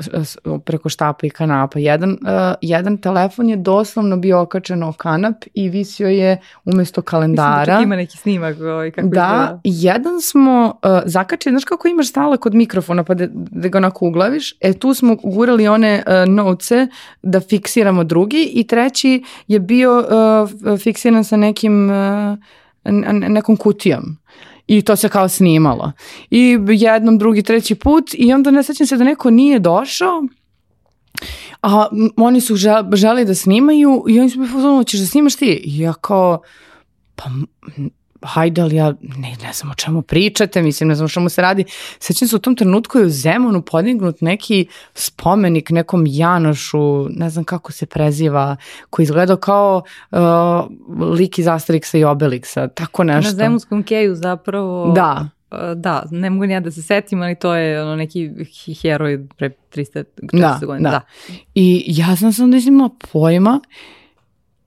[SPEAKER 1] preko štapa i kanapa. Jedan, jedan telefon je doslovno bio okačen o kanap i visio je umesto kalendara. Mislim
[SPEAKER 2] da ima neki snimak. Ovaj, kako
[SPEAKER 1] da, izgleda. jedan smo zakačili, znaš kako imaš stala kod mikrofona pa da, da ga onako uglaviš, e tu smo gurali one uh, novce da fiksiramo drugi i treći je bio uh, fiksiran sa nekim uh, nekom kutijom i to se kao snimalo. I jednom, drugi, treći put i onda ne sećam se da neko nije došao a oni su želi da snimaju i oni su mi pozvali, ćeš da snimaš ti? I ja kao, pa hajde, ali ja ne, ne znam o čemu pričate, mislim, ne znam o čemu se radi. Sećam se u tom trenutku je u Zemunu podignut neki spomenik nekom Janošu, ne znam kako se preziva, koji izgledao kao uh, lik iz Asterixa i Obelixa, tako nešto.
[SPEAKER 2] Na Zemunskom keju zapravo.
[SPEAKER 1] Da.
[SPEAKER 2] Uh, da, ne mogu ni ja da se setim, ali to je ono neki heroj pre 300 da, godina. Da. da.
[SPEAKER 1] I ja sam sam da imala pojma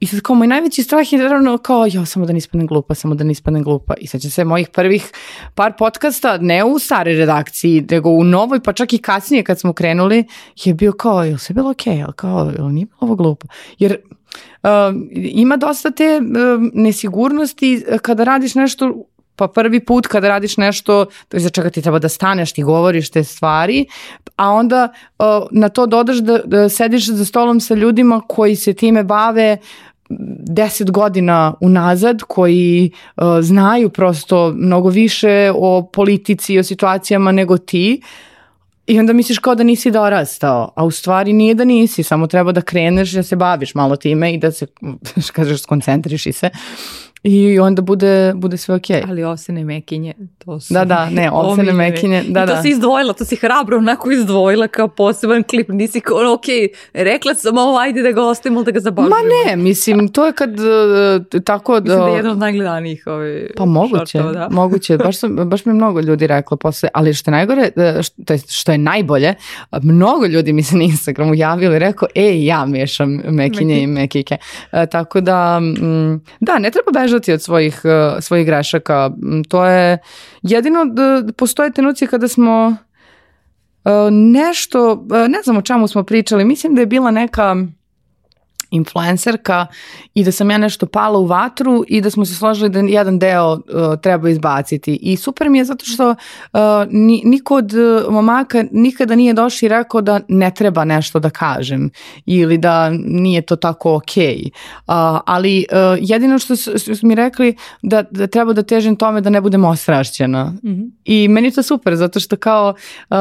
[SPEAKER 1] I sad kao moj najveći strah je naravno kao ja samo da ne glupa, samo da ne glupa. I će se mojih prvih par podcasta, ne u stare redakciji, nego u novoj, pa čak i kasnije kad smo krenuli, je bio kao, jel sve bilo okej, okay? kao, jel nije bilo ovo glupo? Jer uh, ima dosta te uh, nesigurnosti kada radiš nešto pa prvi put kada radiš nešto za čega ti treba da staneš, ti govoriš te stvari, a onda uh, na to dodaš da, da sediš za stolom sa ljudima koji se time bave deset godina unazad koji uh, znaju prosto mnogo više o politici i o situacijama nego ti i onda misliš kao da nisi dorastao, a u stvari nije da nisi, samo treba da kreneš da se baviš malo time i da se, kažeš, skoncentriš i se. I onda bude, bude sve okej.
[SPEAKER 2] Okay. Ali osene mekinje, to su...
[SPEAKER 1] Da, da, ne, osene mekinje, da,
[SPEAKER 2] I to
[SPEAKER 1] da.
[SPEAKER 2] si izdvojila, to si hrabro onako izdvojila kao poseban klip, nisi kao, ok, rekla sam ovo, ajde da ga ostavimo, da ga zabavimo.
[SPEAKER 1] Ma ne, mislim, to je kad uh, tako...
[SPEAKER 2] Mislim da je jedan od najgledanijih ovaj
[SPEAKER 1] Pa moguće, šortova, da. moguće, baš, sam, baš mi mnogo ljudi reklo posle, ali što je najgore, e, što je, što je najbolje, mnogo ljudi mi se na Instagramu javili, rekao, ej, ja mešam mekinje Meki. i mekike. Uh, tako da, m, da, ne treba bežati bežati od svojih, uh, svojih grešaka. To je jedino da postoje trenuci kada smo uh, nešto, uh, ne znam o čemu smo pričali, mislim da je bila neka influencerka i da sam ja nešto pala u vatru i da smo se složili da jedan deo uh, treba izbaciti. I super mi je zato što uh, ni, niko od uh, momaka nikada nije došao i rekao da ne treba nešto da kažem ili da nije to tako okej. Okay. Uh, ali uh, jedino što su, su mi rekli da, da treba da težim tome da ne budem ostrašćena. Mm -hmm. I meni je to super zato što kao uh,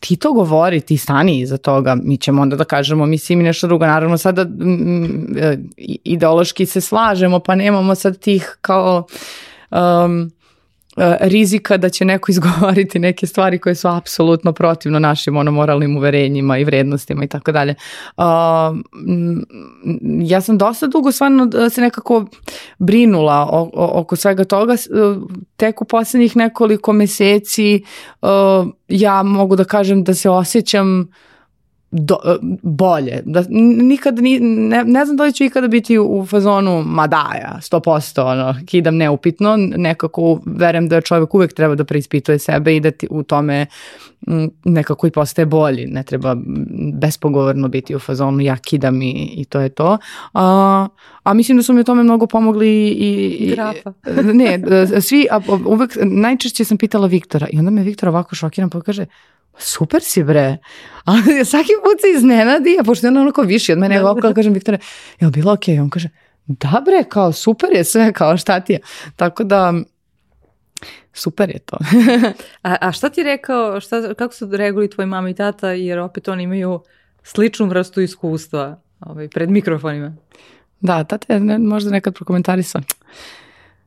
[SPEAKER 1] ti to govori, ti stani iza toga, mi ćemo onda da kažemo mislim i nešto drugo, naravno sada e, ideološki se slažemo, pa nemamo sad tih kao um, rizika da će neko izgovoriti neke stvari koje su apsolutno protivno našim ono moralnim uverenjima i vrednostima i tako dalje. Ja sam dosta dugo stvarno se nekako brinula oko svega toga. E, tek u poslednjih nekoliko meseci e, ja mogu da kažem da se osjećam do, bolje. Da, nikad ni, ne, ne znam da li ću ikada biti u fazonu, ma da ja, 100%, ono, kidam neupitno, nekako verujem da čovjek uvek treba da preispituje sebe i da ti u tome nekako i postaje bolji, ne treba bespogovorno biti u fazonu ja kidam i, i to je to. A, a mislim da su mi u tome mnogo pomogli i...
[SPEAKER 2] i Grafa.
[SPEAKER 1] ne, svi, a, uvek, najčešće sam pitala Viktora i onda me Viktor ovako šokiran pa kaže, super si bre. A svaki put se iznenadi, a pošto je on onako viši od mene, ja kao kažem Viktore, je li bilo okej? Okay? On kaže, da bre, kao super je sve, kao šta ti je. Tako da, super je to.
[SPEAKER 2] a, a šta ti rekao, šta, kako su reaguli tvoj mama i tata, jer opet oni imaju sličnu vrstu iskustva ovaj, pred mikrofonima?
[SPEAKER 1] Da, tata je ne, možda nekad prokomentarisao.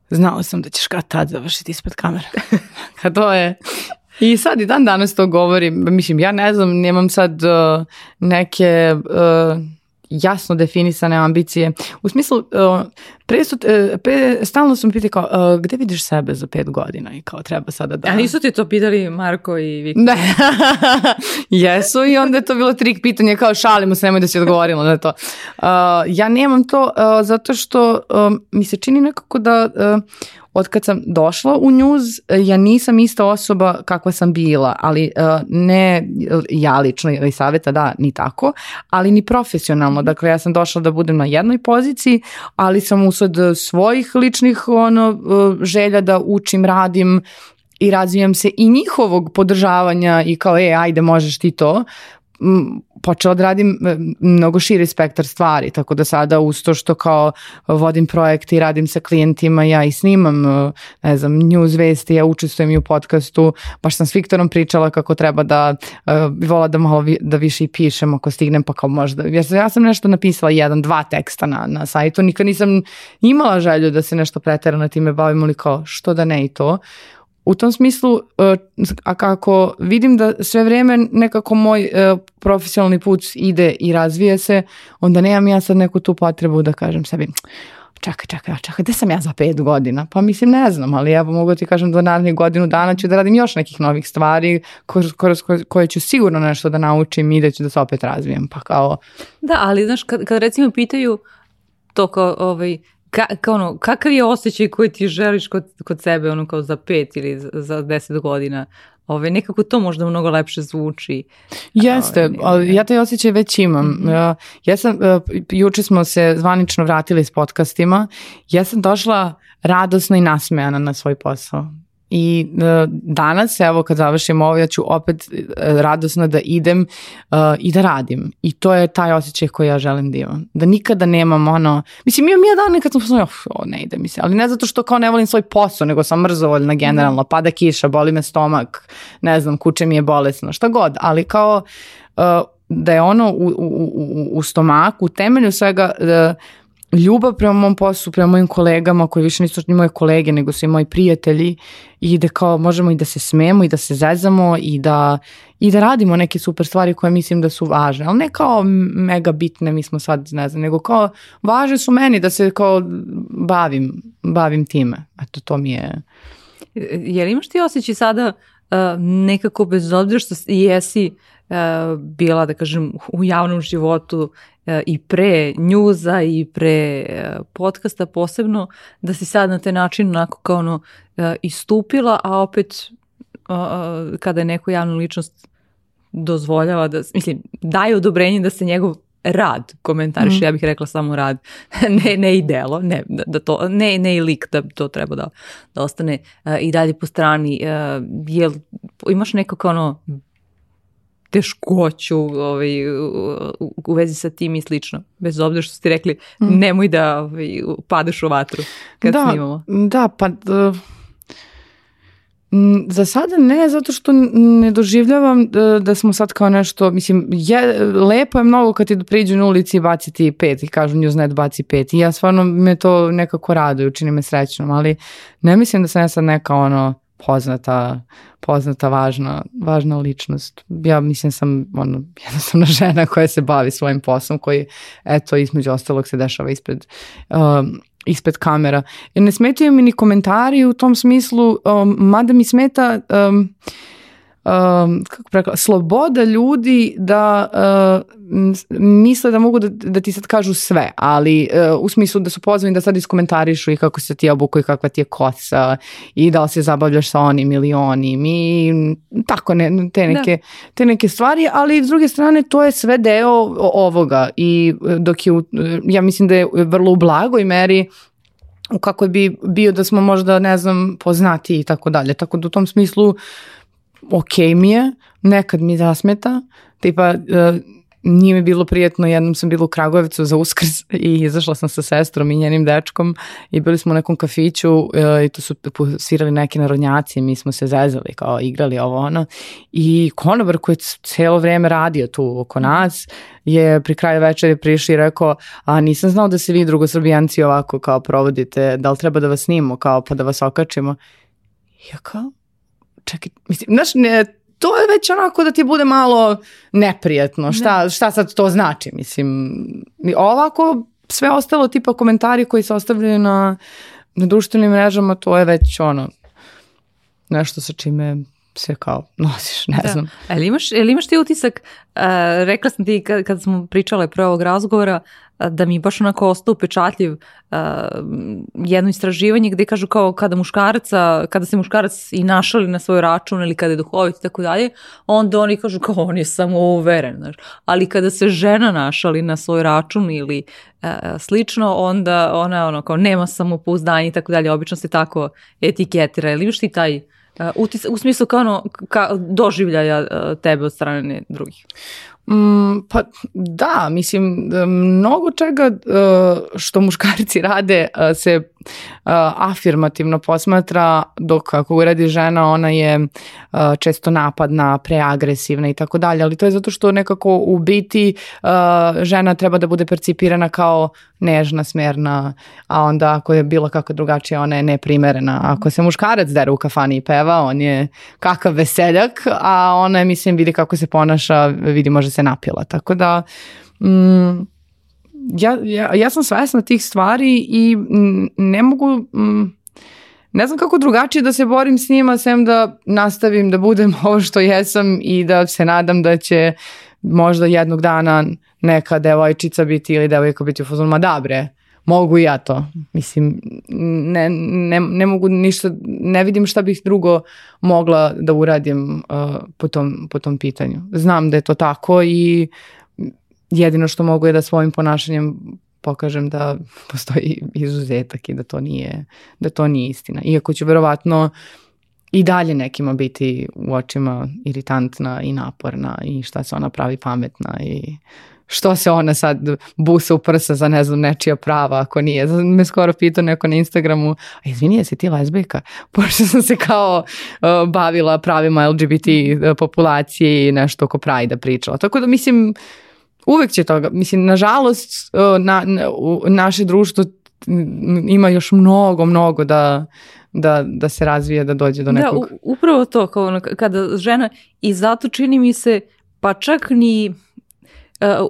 [SPEAKER 1] Znao sam da ćeš kad tad završiti ispred kamere. Kad to je, I sad i dan danas to govorim, mislim, ja ne znam, nemam sad uh, neke uh, jasno definisane ambicije. U smislu, uh, pre, su, uh, pre stalno sam pitali kao, uh, gde vidiš sebe za pet godina i kao treba sada da...
[SPEAKER 2] A nisu ti to pitali Marko i Viktor?
[SPEAKER 1] Ne, jesu i onda je to bilo trik pitanje kao šalimo se, nemoj da si odgovorila na to. Uh, ja nemam to uh, zato što uh, mi se čini nekako da uh, od kad sam došla u njuz, ja nisam ista osoba kakva sam bila, ali uh, ne ja lično ili saveta, da, ni tako, ali ni profesionalno. Dakle, ja sam došla da budem na jednoj poziciji, ali sam usled svojih ličnih ono, uh, želja da učim, radim, i razvijam se i njihovog podržavanja i kao, e, ajde, možeš ti to, počela da radim mnogo širi spektar stvari, tako da sada uz to što kao vodim projekte i radim sa klijentima, ja i snimam, e, ne znam, news vesti, ja učestvujem i u podcastu, baš sam s Viktorom pričala kako treba da, uh, vola da malo vi, da više i pišem ako stignem, pa kao možda, jer ja sam nešto napisala jedan, dva teksta na, na sajtu, nikad nisam imala želju da se nešto preterano time bavim, ali kao što da ne i to u tom smislu, e, a kako vidim da sve vrijeme nekako moj e, profesionalni put ide i razvije se, onda nemam ja sad neku tu potrebu da kažem sebi, čekaj, čekaj, čekaj, gde sam ja za pet godina? Pa mislim, ne znam, ali evo mogu ti kažem da narednih godinu dana ću da radim još nekih novih stvari kroz koje ću sigurno nešto da naučim i da ću da se opet razvijem. Pa kao...
[SPEAKER 2] Da, ali znaš, kad, kad recimo pitaju to kao, ovaj, ka, kao ono, kakav je osjećaj koji ti želiš kod, kod sebe ono kao za pet ili za, za deset godina? Ove, nekako to možda mnogo lepše zvuči.
[SPEAKER 1] Jeste, ali ja taj osjećaj već imam. Mm -hmm. Ja sam, e, juče smo se zvanično vratili s podcastima, ja sam došla radosno i nasmejana na svoj posao. I uh, danas, evo kad završim ovo, ja ću opet uh, radosno da idem uh, i da radim. I to je taj osjećaj koji ja želim da imam. Da nikada nemam ono, mislim imam ja dan nekad sam sam, oh, ne ide mi se, ali ne zato što kao ne volim svoj posao, nego sam mrzovoljna generalno, pada kiša, boli me stomak, ne znam, kuće mi je bolesno, šta god, ali kao da je ono u, u, u, u stomaku, u temelju svega, uh, ljubav prema mom poslu, prema mojim kolegama koji više nisu ni moje kolege nego su i moji prijatelji i da kao možemo i da se smemo i da se zezamo i da, i da radimo neke super stvari koje mislim da su važne, ali ne kao mega bitne, mi smo sad ne znam, nego kao važne su meni da se kao bavim, bavim time. Eto to mi je...
[SPEAKER 2] Je li imaš ti osjećaj sada uh, nekako bez obzira što jesi bila, da kažem, u javnom životu E, i pre njuza i pre e, podcasta posebno, da si sad na taj način onako kao ono e, istupila, a opet kada je neko javnu ličnost dozvoljava da, mislim, daje odobrenje da se njegov rad komentariš, mm. ja bih rekla samo rad, ne, ne i delo, ne, da, da to, ne, ne i lik da to treba da, da ostane uh, i dalje po strani. Uh, jel, imaš nekako ono teškoću ovaj, u, vezi sa tim i slično. Bez obzira što ste rekli, mm. nemoj da ovaj, padaš u vatru kad
[SPEAKER 1] da,
[SPEAKER 2] snimamo.
[SPEAKER 1] Da, pa... Uh, za sada ne, zato što ne doživljavam da, da smo sad kao nešto, mislim, je, lepo je mnogo kad ti priđu na ulici i baci ti pet i kažu Newsnet baci pet i ja stvarno me to nekako raduju, čini me srećnom, ali ne mislim da sam ja sad neka ono poznata, poznata važna, važna ličnost. Ja mislim sam ono, jednostavna žena koja se bavi svojim poslom, koji eto između ostalog se dešava ispred um, ispred kamera. ne smetaju mi ni komentari u tom smislu, um, mada mi smeta um, um, kako preko, sloboda ljudi da uh, misle da mogu da, da ti sad kažu sve, ali uh, u smislu da su pozvani da sad iskomentarišu i kako se ti obuku i kakva ti je kosa i da li se zabavljaš sa onim ili onim i tako ne, te, da. neke, da. te neke stvari, ali s druge strane to je sve deo ovoga i dok je, ja mislim da je vrlo u blagoj meri u kakoj bi bio da smo možda, ne znam, poznati i tako dalje. Tako da u tom smislu ok mi je, nekad mi zasmeta, tipa uh, nije mi bilo prijetno, jednom sam bila u Kragujevcu za uskrs i izašla sam sa sestrom i njenim dečkom i bili smo u nekom kafiću uh, i tu su svirali neki narodnjaci i mi smo se zezali kao igrali ovo ono. I konobar koji je celo vreme radio tu oko nas je pri kraju večeri prišli i rekao a nisam znao da se vi drugosrbijanci ovako kao provodite, da li treba da vas snimamo kao pa da vas okačimo? Ja kao čekaj, mislim, znaš, ne, to je već onako da ti bude malo neprijetno. Šta, šta sad to znači? Mislim, ovako sve ostalo tipa komentari koji se ostavljaju na, na društvenim mrežama, to je već ono nešto sa čime se kao nosiš, ne da. znam.
[SPEAKER 2] Ali imaš, ali imaš ti utisak, uh, rekla sam ti kad, kad smo pričale pre ovog razgovora, da mi baš onako ostao upečatljiv uh, jedno istraživanje gde kažu kao kada muškaraca, kada se muškarac i našali na svoj račun ili kada je duhovit i tako dalje, onda oni kažu kao on je samo uveren, znaš. Ali kada se žena našali na svoj račun ili uh, slično, onda ona ono kao nema samopouzdanje i tako dalje, obično se tako etiketira. Ili imaš ti taj uh, utis, u smislu kao ono, ka, doživljaja uh, tebe od strane drugih?
[SPEAKER 1] Mm, pa da, mislim, mnogo čega uh, što muškarci rade uh, se uh, afirmativno posmatra, dok ako uradi žena, ona je često napadna, preagresivna i tako dalje, ali to je zato što nekako u biti žena treba da bude percipirana kao nežna, smerna, a onda ako je bilo kako drugačije, ona je neprimerena. Ako se muškarac dere u kafani i peva, on je kakav veseljak, a ona je, mislim, vidi kako se ponaša, vidi može se napila. Tako da, mm, ja, ja, ja sam svesna tih stvari i ne mogu... Ne znam kako drugačije da se borim s njima, sem da nastavim da budem ovo što jesam i da se nadam da će možda jednog dana neka devojčica biti ili devojka biti u fazonu, ma da bre, mogu ja to. Mislim, ne, ne, ne mogu ništa, ne vidim šta bih drugo mogla da uradim uh, po, tom, po tom pitanju. Znam da je to tako i jedino što mogu je da svojim ponašanjem pokažem da postoji izuzetak i da to nije, da to nije istina. Iako ću verovatno i dalje nekima biti u očima iritantna i naporna i šta se ona pravi pametna i što se ona sad busa u prsa za ne znam nečija prava ako nije. Me skoro pitao neko na Instagramu, a izvini, jesi ti lesbijka? Pošto sam se kao uh, bavila pravima LGBT uh, populacije i nešto oko Pride pričala. Tako da mislim, uvek će toga, mislim, nažalost, uh, na, na, u, naše društvo ima još mnogo, mnogo da, da, da se razvije, da dođe do da, nekog...
[SPEAKER 2] Da, upravo to, kao ono, kada žena, i zato čini mi se, pa čak ni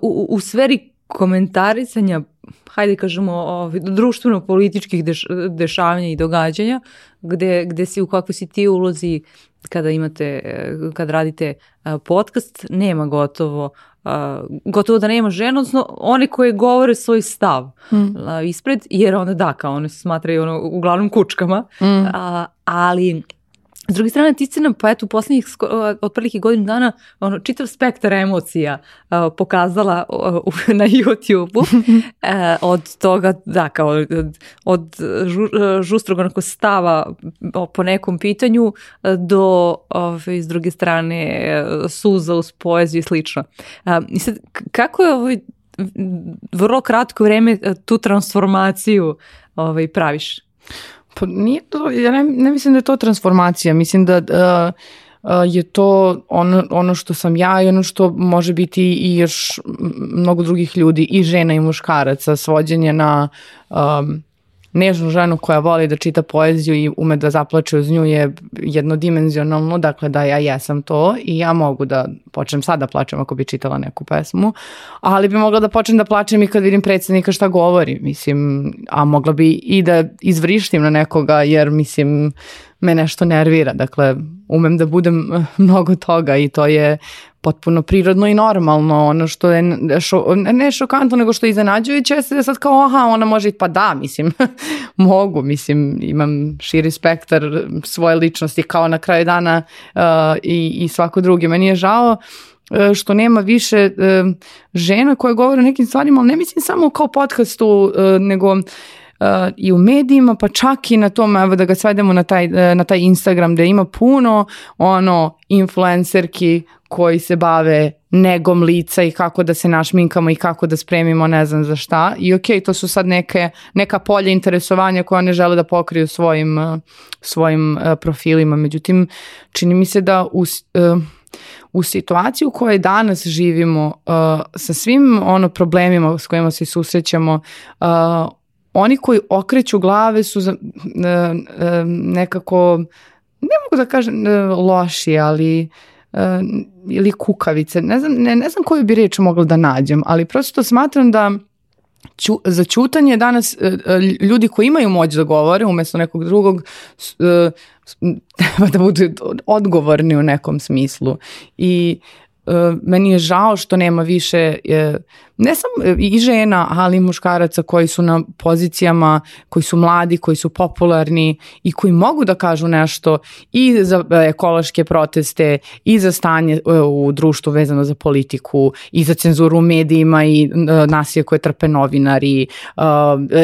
[SPEAKER 2] u, u sferi komentarisanja hajde kažemo, ovaj, društveno-političkih deš, dešavanja i događanja, gde, gde si u kakvoj si ti ulozi kada imate, kad radite podcast, nema gotovo, gotovo da nema žena, odnosno one koje govore svoj stav mm. ispred, jer onda da, kao one se smatraju ono, uglavnom kučkama, mm. ali S druge strane, ti si nam, pa eto, u poslednjih otprilike godinu dana, ono, čitav spektar emocija uh, pokazala uh, na YouTube-u. uh, od toga, da, kao od, od žu, žustrog onako stava po nekom pitanju uh, do, ove, s druge strane, suza uz poeziju i slično. Uh, I sad, kako je ovaj, vrlo kratko vreme tu transformaciju ovaj, praviš?
[SPEAKER 1] Pa nije to, ja ne, ne mislim da je to transformacija, mislim da uh, je to ono, ono što sam ja i ono što može biti i još mnogo drugih ljudi, i žena i muškaraca, svođenje na um, nežnu ženu koja voli da čita poeziju i ume da zaplače uz nju je jednodimenzionalno, dakle da ja jesam to i ja mogu da počnem sad da plačem ako bi čitala neku pesmu, ali bi mogla da počnem da plačem i kad vidim predsednika šta govori, mislim, a mogla bi i da izvrištim na nekoga jer mislim me nešto nervira. Dakle, umem da budem eh, mnogo toga i to je potpuno prirodno i normalno. Ono što je šo, ne šokantno, nego što je iznenađujuće je sad kao, aha, ona može, pa da, mislim, mogu, mislim, imam širi spektar svoje ličnosti kao na kraju dana uh, i, i svako drugi. Meni je žao uh, što nema više žena koje govore o nekim stvarima, ali ne mislim samo kao podcastu, nego i u medijima, pa čak i na tom, evo da ga svedemo na taj, uh, na taj Instagram gde ima puno ono influencerki koji se bave negom lica i kako da se našminkamo i kako da spremimo ne znam za šta. I ok, to su sad neke, neka polja interesovanja koja ne žele da pokriju svojim, uh, svojim uh, profilima. Međutim, čini mi se da u, u situaciji u kojoj danas živimo sa svim ono problemima s kojima se susrećemo oni koji okreću glave su za, ne, nekako, ne mogu da kažem loši, ali ili kukavice. Ne znam, ne, ne znam koju bi reč mogla da nađem, ali prosto smatram da Ću, za čutanje danas ljudi koji imaju moć da govore umesto nekog drugog treba da budu odgovorni u nekom smislu i meni je žao što nema više ne samo i žena, ali i muškaraca koji su na pozicijama, koji su mladi, koji su popularni i koji mogu da kažu nešto i za ekološke proteste i za stanje e, u društvu vezano za politiku i za cenzuru u medijima i e, nasilje koje trpe novinari, e,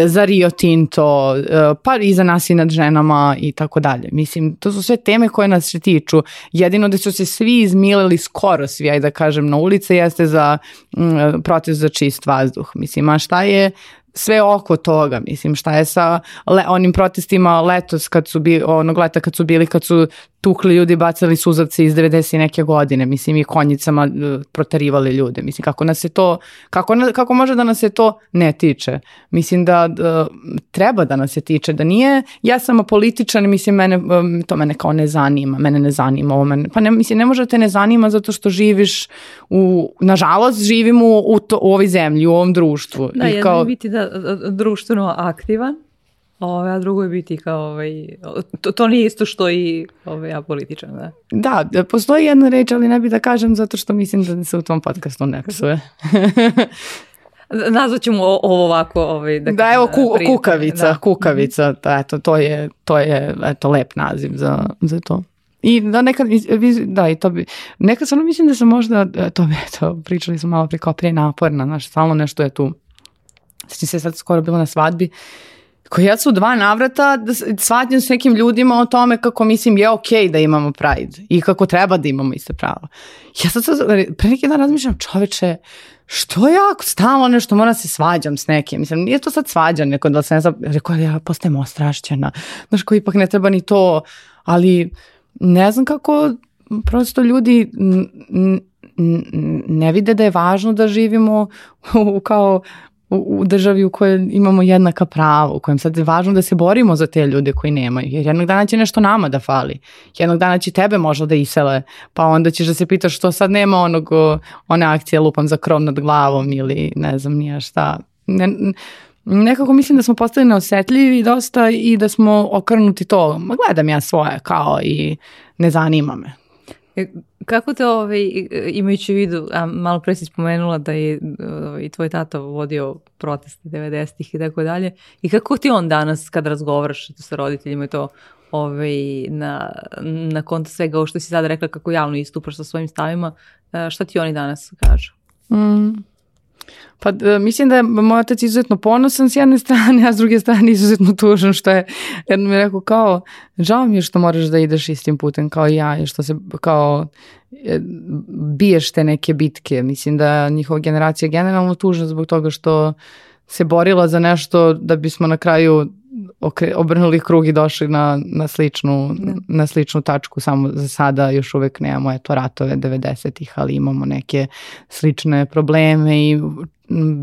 [SPEAKER 1] za Rio Tinto, pa i za nasilje nad ženama i tako dalje. Mislim, to su sve teme koje nas se tiču. Jedino da su se svi izmilili skoro svi, aj da kažem, na ulice jeste za protest za čist vazduh. Mislim, a šta je sve oko toga, mislim, šta je sa le, onim protestima letos kad su bili, onog leta kad su bili, kad su tukli ljudi, bacali suzavce iz 90 neke godine, mislim i konjicama uh, proterivali ljude. Mislim kako nas se to kako kako može da nas se to ne tiče. Mislim da uh, treba da nas se tiče, da nije ja sam političan, mislim mene um, to mene kao ne zanima, mene ne zanima ovo mene. Pa ne mislim ne može da te ne zanima zato što živiš u nažalost živimo u, u, to, u ovoj zemlji, u ovom društvu.
[SPEAKER 2] Da, I kao, biti da društveno aktivan Ove, a drugo je biti kao, ovaj, to, to nije isto što i ovaj, ja političan, da.
[SPEAKER 1] Da, postoji jedna reč, ali ne bi da kažem zato što mislim da se u tom podcastu ne psuje.
[SPEAKER 2] Nazvat ćemo ovo ovako. Ovaj,
[SPEAKER 1] da, da evo ku, kukavica, da. kukavica, da, eto, to je, to je eto, lep naziv za, za to. I da nekad, da i to bi, nekad samo mislim da sam možda, to bi, eto, pričali smo malo pre kao pre naporna, znaš, stalno nešto je tu. Sjećam se sad skoro bilo na svadbi, uh, Koji ja su dva navrata da svađam s nekim ljudima o tome kako mislim je okej okay da imamo Pride i kako treba da imamo iste pravo. Ja sad, sad pre neki dan razmišljam čoveče, što ja stalno nešto moram da se svađam s nekim. Mislim, nije to sad svađa, neko da se ne znam, rekao ja postajem ostrašćena. Znaš, koji ipak ne treba ni to, ali ne znam kako prosto ljudi ne vide da je važno da živimo u, kao u, u državi u kojoj imamo jednaka prava, u kojem sad je važno da se borimo za te ljude koji nemaju, jer jednog dana će nešto nama da fali. Jednog dana će tebe možda da isele, pa onda ćeš da se pitaš što sad nema onog, one akcije lupam za krov nad glavom ili ne znam nija šta. Ne, nekako mislim da smo postali neosetljivi dosta i da smo okrnuti to. Ma gledam ja svoje kao i ne zanima me.
[SPEAKER 2] E, kako te ovaj, imajući u vidu, a malo pre si spomenula da je ovaj, tvoj tata vodio proteste 90-ih i tako dalje, i kako ti on danas kad razgovaraš sa roditeljima i to ovaj, na, na konta svega ovo što si sad rekla kako javno istupaš sa svojim stavima, šta ti oni danas kažu?
[SPEAKER 1] Mm. Pa e, mislim da je moj otac izuzetno ponosan s jedne strane, a s druge strane izuzetno tužan što je, jer mi je rekao kao, žao mi je što moraš da ideš istim putem kao ja i što se kao e, biješ te neke bitke. Mislim da njihova generacija generalno tužna zbog toga što se borila za nešto da bismo na kraju okre, obrnuli krug i došli na, na, sličnu, da. na sličnu tačku, samo za sada još uvek nemamo eto ratove 90-ih, ali imamo neke slične probleme i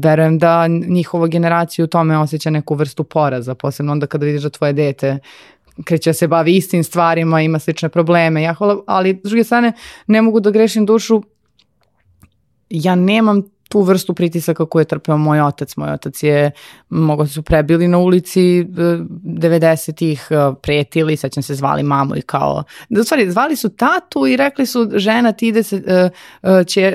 [SPEAKER 1] verujem da njihova generacija u tome osjeća neku vrstu poraza, posebno onda kada vidiš da tvoje dete kreće da se bavi istim stvarima, ima slične probleme, ja hvala, ali s druge strane ne mogu da grešim dušu, ja nemam tu vrstu pritisaka koju je trpeo moj otac. Moj otac je, mogo su prebili na ulici 90-ih, e, pretili, sećam se zvali mamu i kao, da u stvari zvali su tatu i rekli su žena ti ide se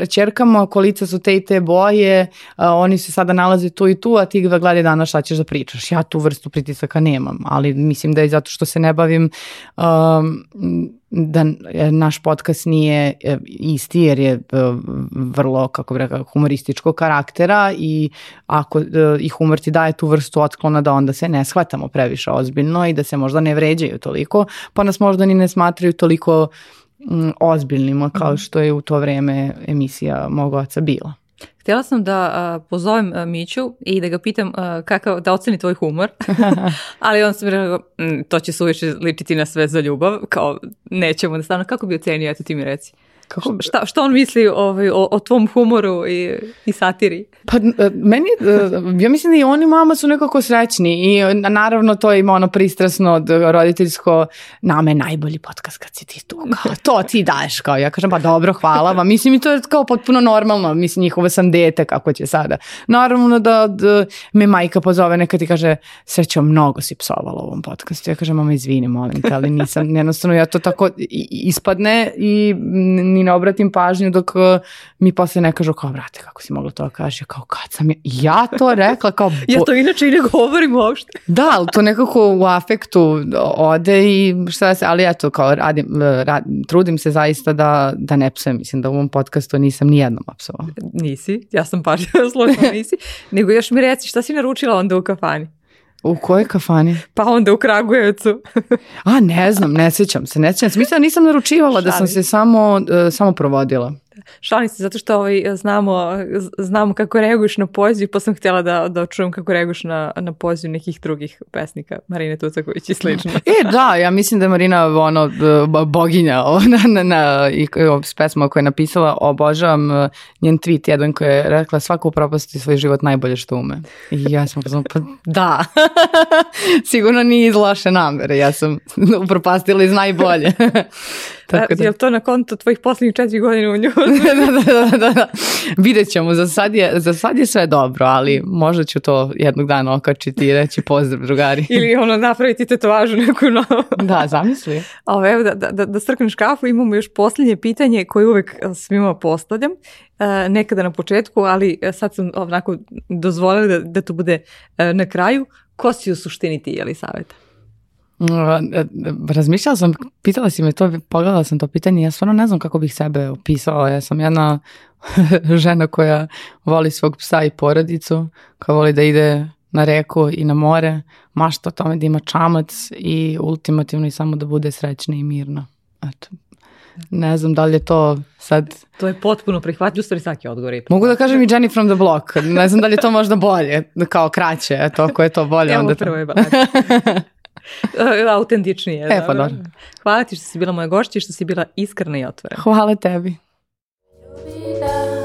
[SPEAKER 1] čerkama, kolica su te i te boje, oni se sada nalaze tu i tu, a ti gledaj danas šta ćeš da pričaš. Ja tu vrstu pritisaka nemam, ali mislim da je zato što se ne bavim um, da naš podcast nije e, isti jer je e, vrlo, kako bih rekao, humorističkog karaktera i ako e, i humor ti daje tu vrstu otklona da onda se ne shvatamo previše ozbiljno i da se možda ne vređaju toliko, pa nas možda ni ne smatraju toliko ozbiljnima kao mhm. što je u to vreme emisija mog oca bila.
[SPEAKER 2] Htjela sam da a, pozovem a, Miću i da ga pitam a, kakav, da oceni tvoj humor, ali on sam mi rekao, mm, to će se uvijek ličiti na sve za ljubav, kao nećemo da stavno, kako bi ocenio, eto ti mi reci. Kako... Šta, što on misli ovaj, o, o tvom humoru i, i satiri?
[SPEAKER 1] Pa e, meni, e, ja mislim da i oni mama su nekako srećni i e, naravno to ima ono pristrasno roditeljsko, nama je najbolji podcast kad si ti tu, kao, to ti daješ, kao ja kažem pa dobro hvala vam, mislim i to je kao potpuno normalno, mislim njihove sam dete kako će sada. Naravno da, da me majka pozove nekad i kaže srećo mnogo si psovala u ovom podcastu, ja kažem mama izvini molim te, ali nisam, jednostavno ja to tako ispadne i ni ne obratim pažnju dok uh, mi posle ne kažu kao, brate, kako si mogla to kaže, kao, kad sam ja, ja to rekla, kao...
[SPEAKER 2] ja to inače i ne govorim uopšte.
[SPEAKER 1] da, ali to nekako u afektu ode i šta se, ali eto, kao, radim, radim, trudim se zaista da, da ne psujem, mislim da u ovom podcastu nisam nijednom apsovala.
[SPEAKER 2] Nisi, ja sam pažljivo složila, nisi, nego još mi reci, šta si naručila onda u kafani?
[SPEAKER 1] U kojoj kafani?
[SPEAKER 2] Pa onda u Kragujevcu.
[SPEAKER 1] A, ne znam, ne sjećam se, ne sjećam se. Mislim da nisam naručivala, da sam se samo, uh, samo provodila.
[SPEAKER 2] Šalim se zato što ovaj, znamo, znamo kako reaguješ na poziv, pa sam htjela da, da čujem kako reaguješ na, na poziv nekih drugih pesnika, Marine Tucaković i slično.
[SPEAKER 1] e, da, ja mislim da je Marina ono, boginja na, na, na, i, s pesmom koje je napisala, obožavam e, njen tweet jedan koji je rekla svako upropasti svoj život najbolje što ume. I ja sam kazala, pa da, sigurno nije iz loše namere, ja sam upropastila iz najbolje.
[SPEAKER 2] Tako da. Je li to na konto tvojih posljednjih četiri godine u nju?
[SPEAKER 1] da, da, da, da, da. Vidjet ćemo, za sad, je, za sad je sve dobro, ali možda ću to jednog dana okačiti i reći pozdrav drugari.
[SPEAKER 2] Ili ono napraviti tetovažu neku novu.
[SPEAKER 1] da, zamisli.
[SPEAKER 2] A evo da, da, da strkneš kafu, imamo još posljednje pitanje koje uvek svima postavljam. E, nekada na početku, ali sad sam onako dozvolila da, da to bude e, na kraju. Ko si u suštini ti, jeli savjeta?
[SPEAKER 1] Razmišljala sam, pitala si me to, pogledala sam to pitanje, ja stvarno ne znam kako bih sebe opisala, ja sam jedna žena koja voli svog psa i porodicu, koja voli da ide na reku i na more, mašta o tome da ima čamac i ultimativno i samo da bude srećna i mirna. Eto. Ne znam da li je to sad...
[SPEAKER 2] To je potpuno prihvatljivo, stvari svaki odgovor je
[SPEAKER 1] Mogu da kažem i Jenny from the Block. Ne znam da li je to možda bolje, kao kraće, eto, ako je to bolje.
[SPEAKER 2] Evo
[SPEAKER 1] onda
[SPEAKER 2] prvo je Autentičnije.
[SPEAKER 1] E, pa dobro.
[SPEAKER 2] Hvala ti što si bila moja gošća i što si bila iskrena i otvorena.
[SPEAKER 1] Hvala tebi. Da,